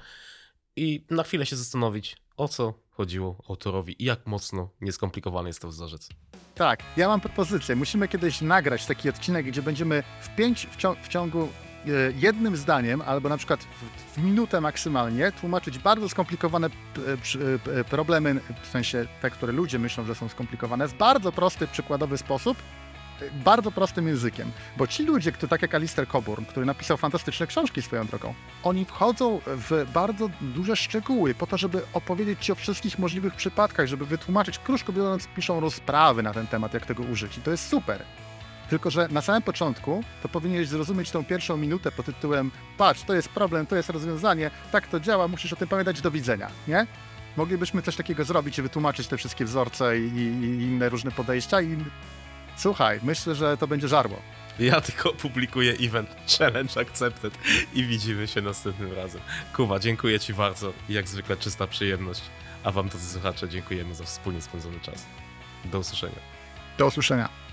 I na chwilę się zastanowić, o co chodziło autorowi i jak mocno nieskomplikowany jest to wzorzec. Tak, ja mam propozycję. Musimy kiedyś nagrać taki odcinek, gdzie będziemy w, pięć, w, ciągu, w ciągu E, jednym zdaniem, albo na przykład w, minutę maksymalnie, tłumaczyć bardzo skomplikowane e, problemy, w sensie te, które ludzie myślą, że są skomplikowane, w bardzo prosty, przykładowy sposób, e, bardzo prostym językiem. Bo ci ludzie, którzy, tak jak Alistair Coburn, który napisał fantastyczne książki swoją drogą, oni wchodzą w bardzo duże szczegóły po to, żeby opowiedzieć ci o wszystkich możliwych przypadkach, żeby wytłumaczyć, krótko biorąc, piszą rozprawy na ten temat, jak tego użyć. I to jest super. Tylko, że na samym początku to powinieneś zrozumieć tą pierwszą minutę pod tytułem patrz, to jest problem, to jest rozwiązanie, tak to działa, musisz o tym pamiętać, do widzenia, nie? Moglibyśmy coś takiego zrobić i wytłumaczyć te wszystkie wzorce i, i inne różne podejścia i słuchaj, myślę, że to będzie żarło. Ja tylko publikuję event Challenge Accepted i widzimy się następnym razem. Kuba, dziękuję Ci bardzo. Jak zwykle czysta przyjemność. A Wam, drodzy słuchacze, dziękujemy za wspólnie spędzony czas. Do usłyszenia. Do usłyszenia.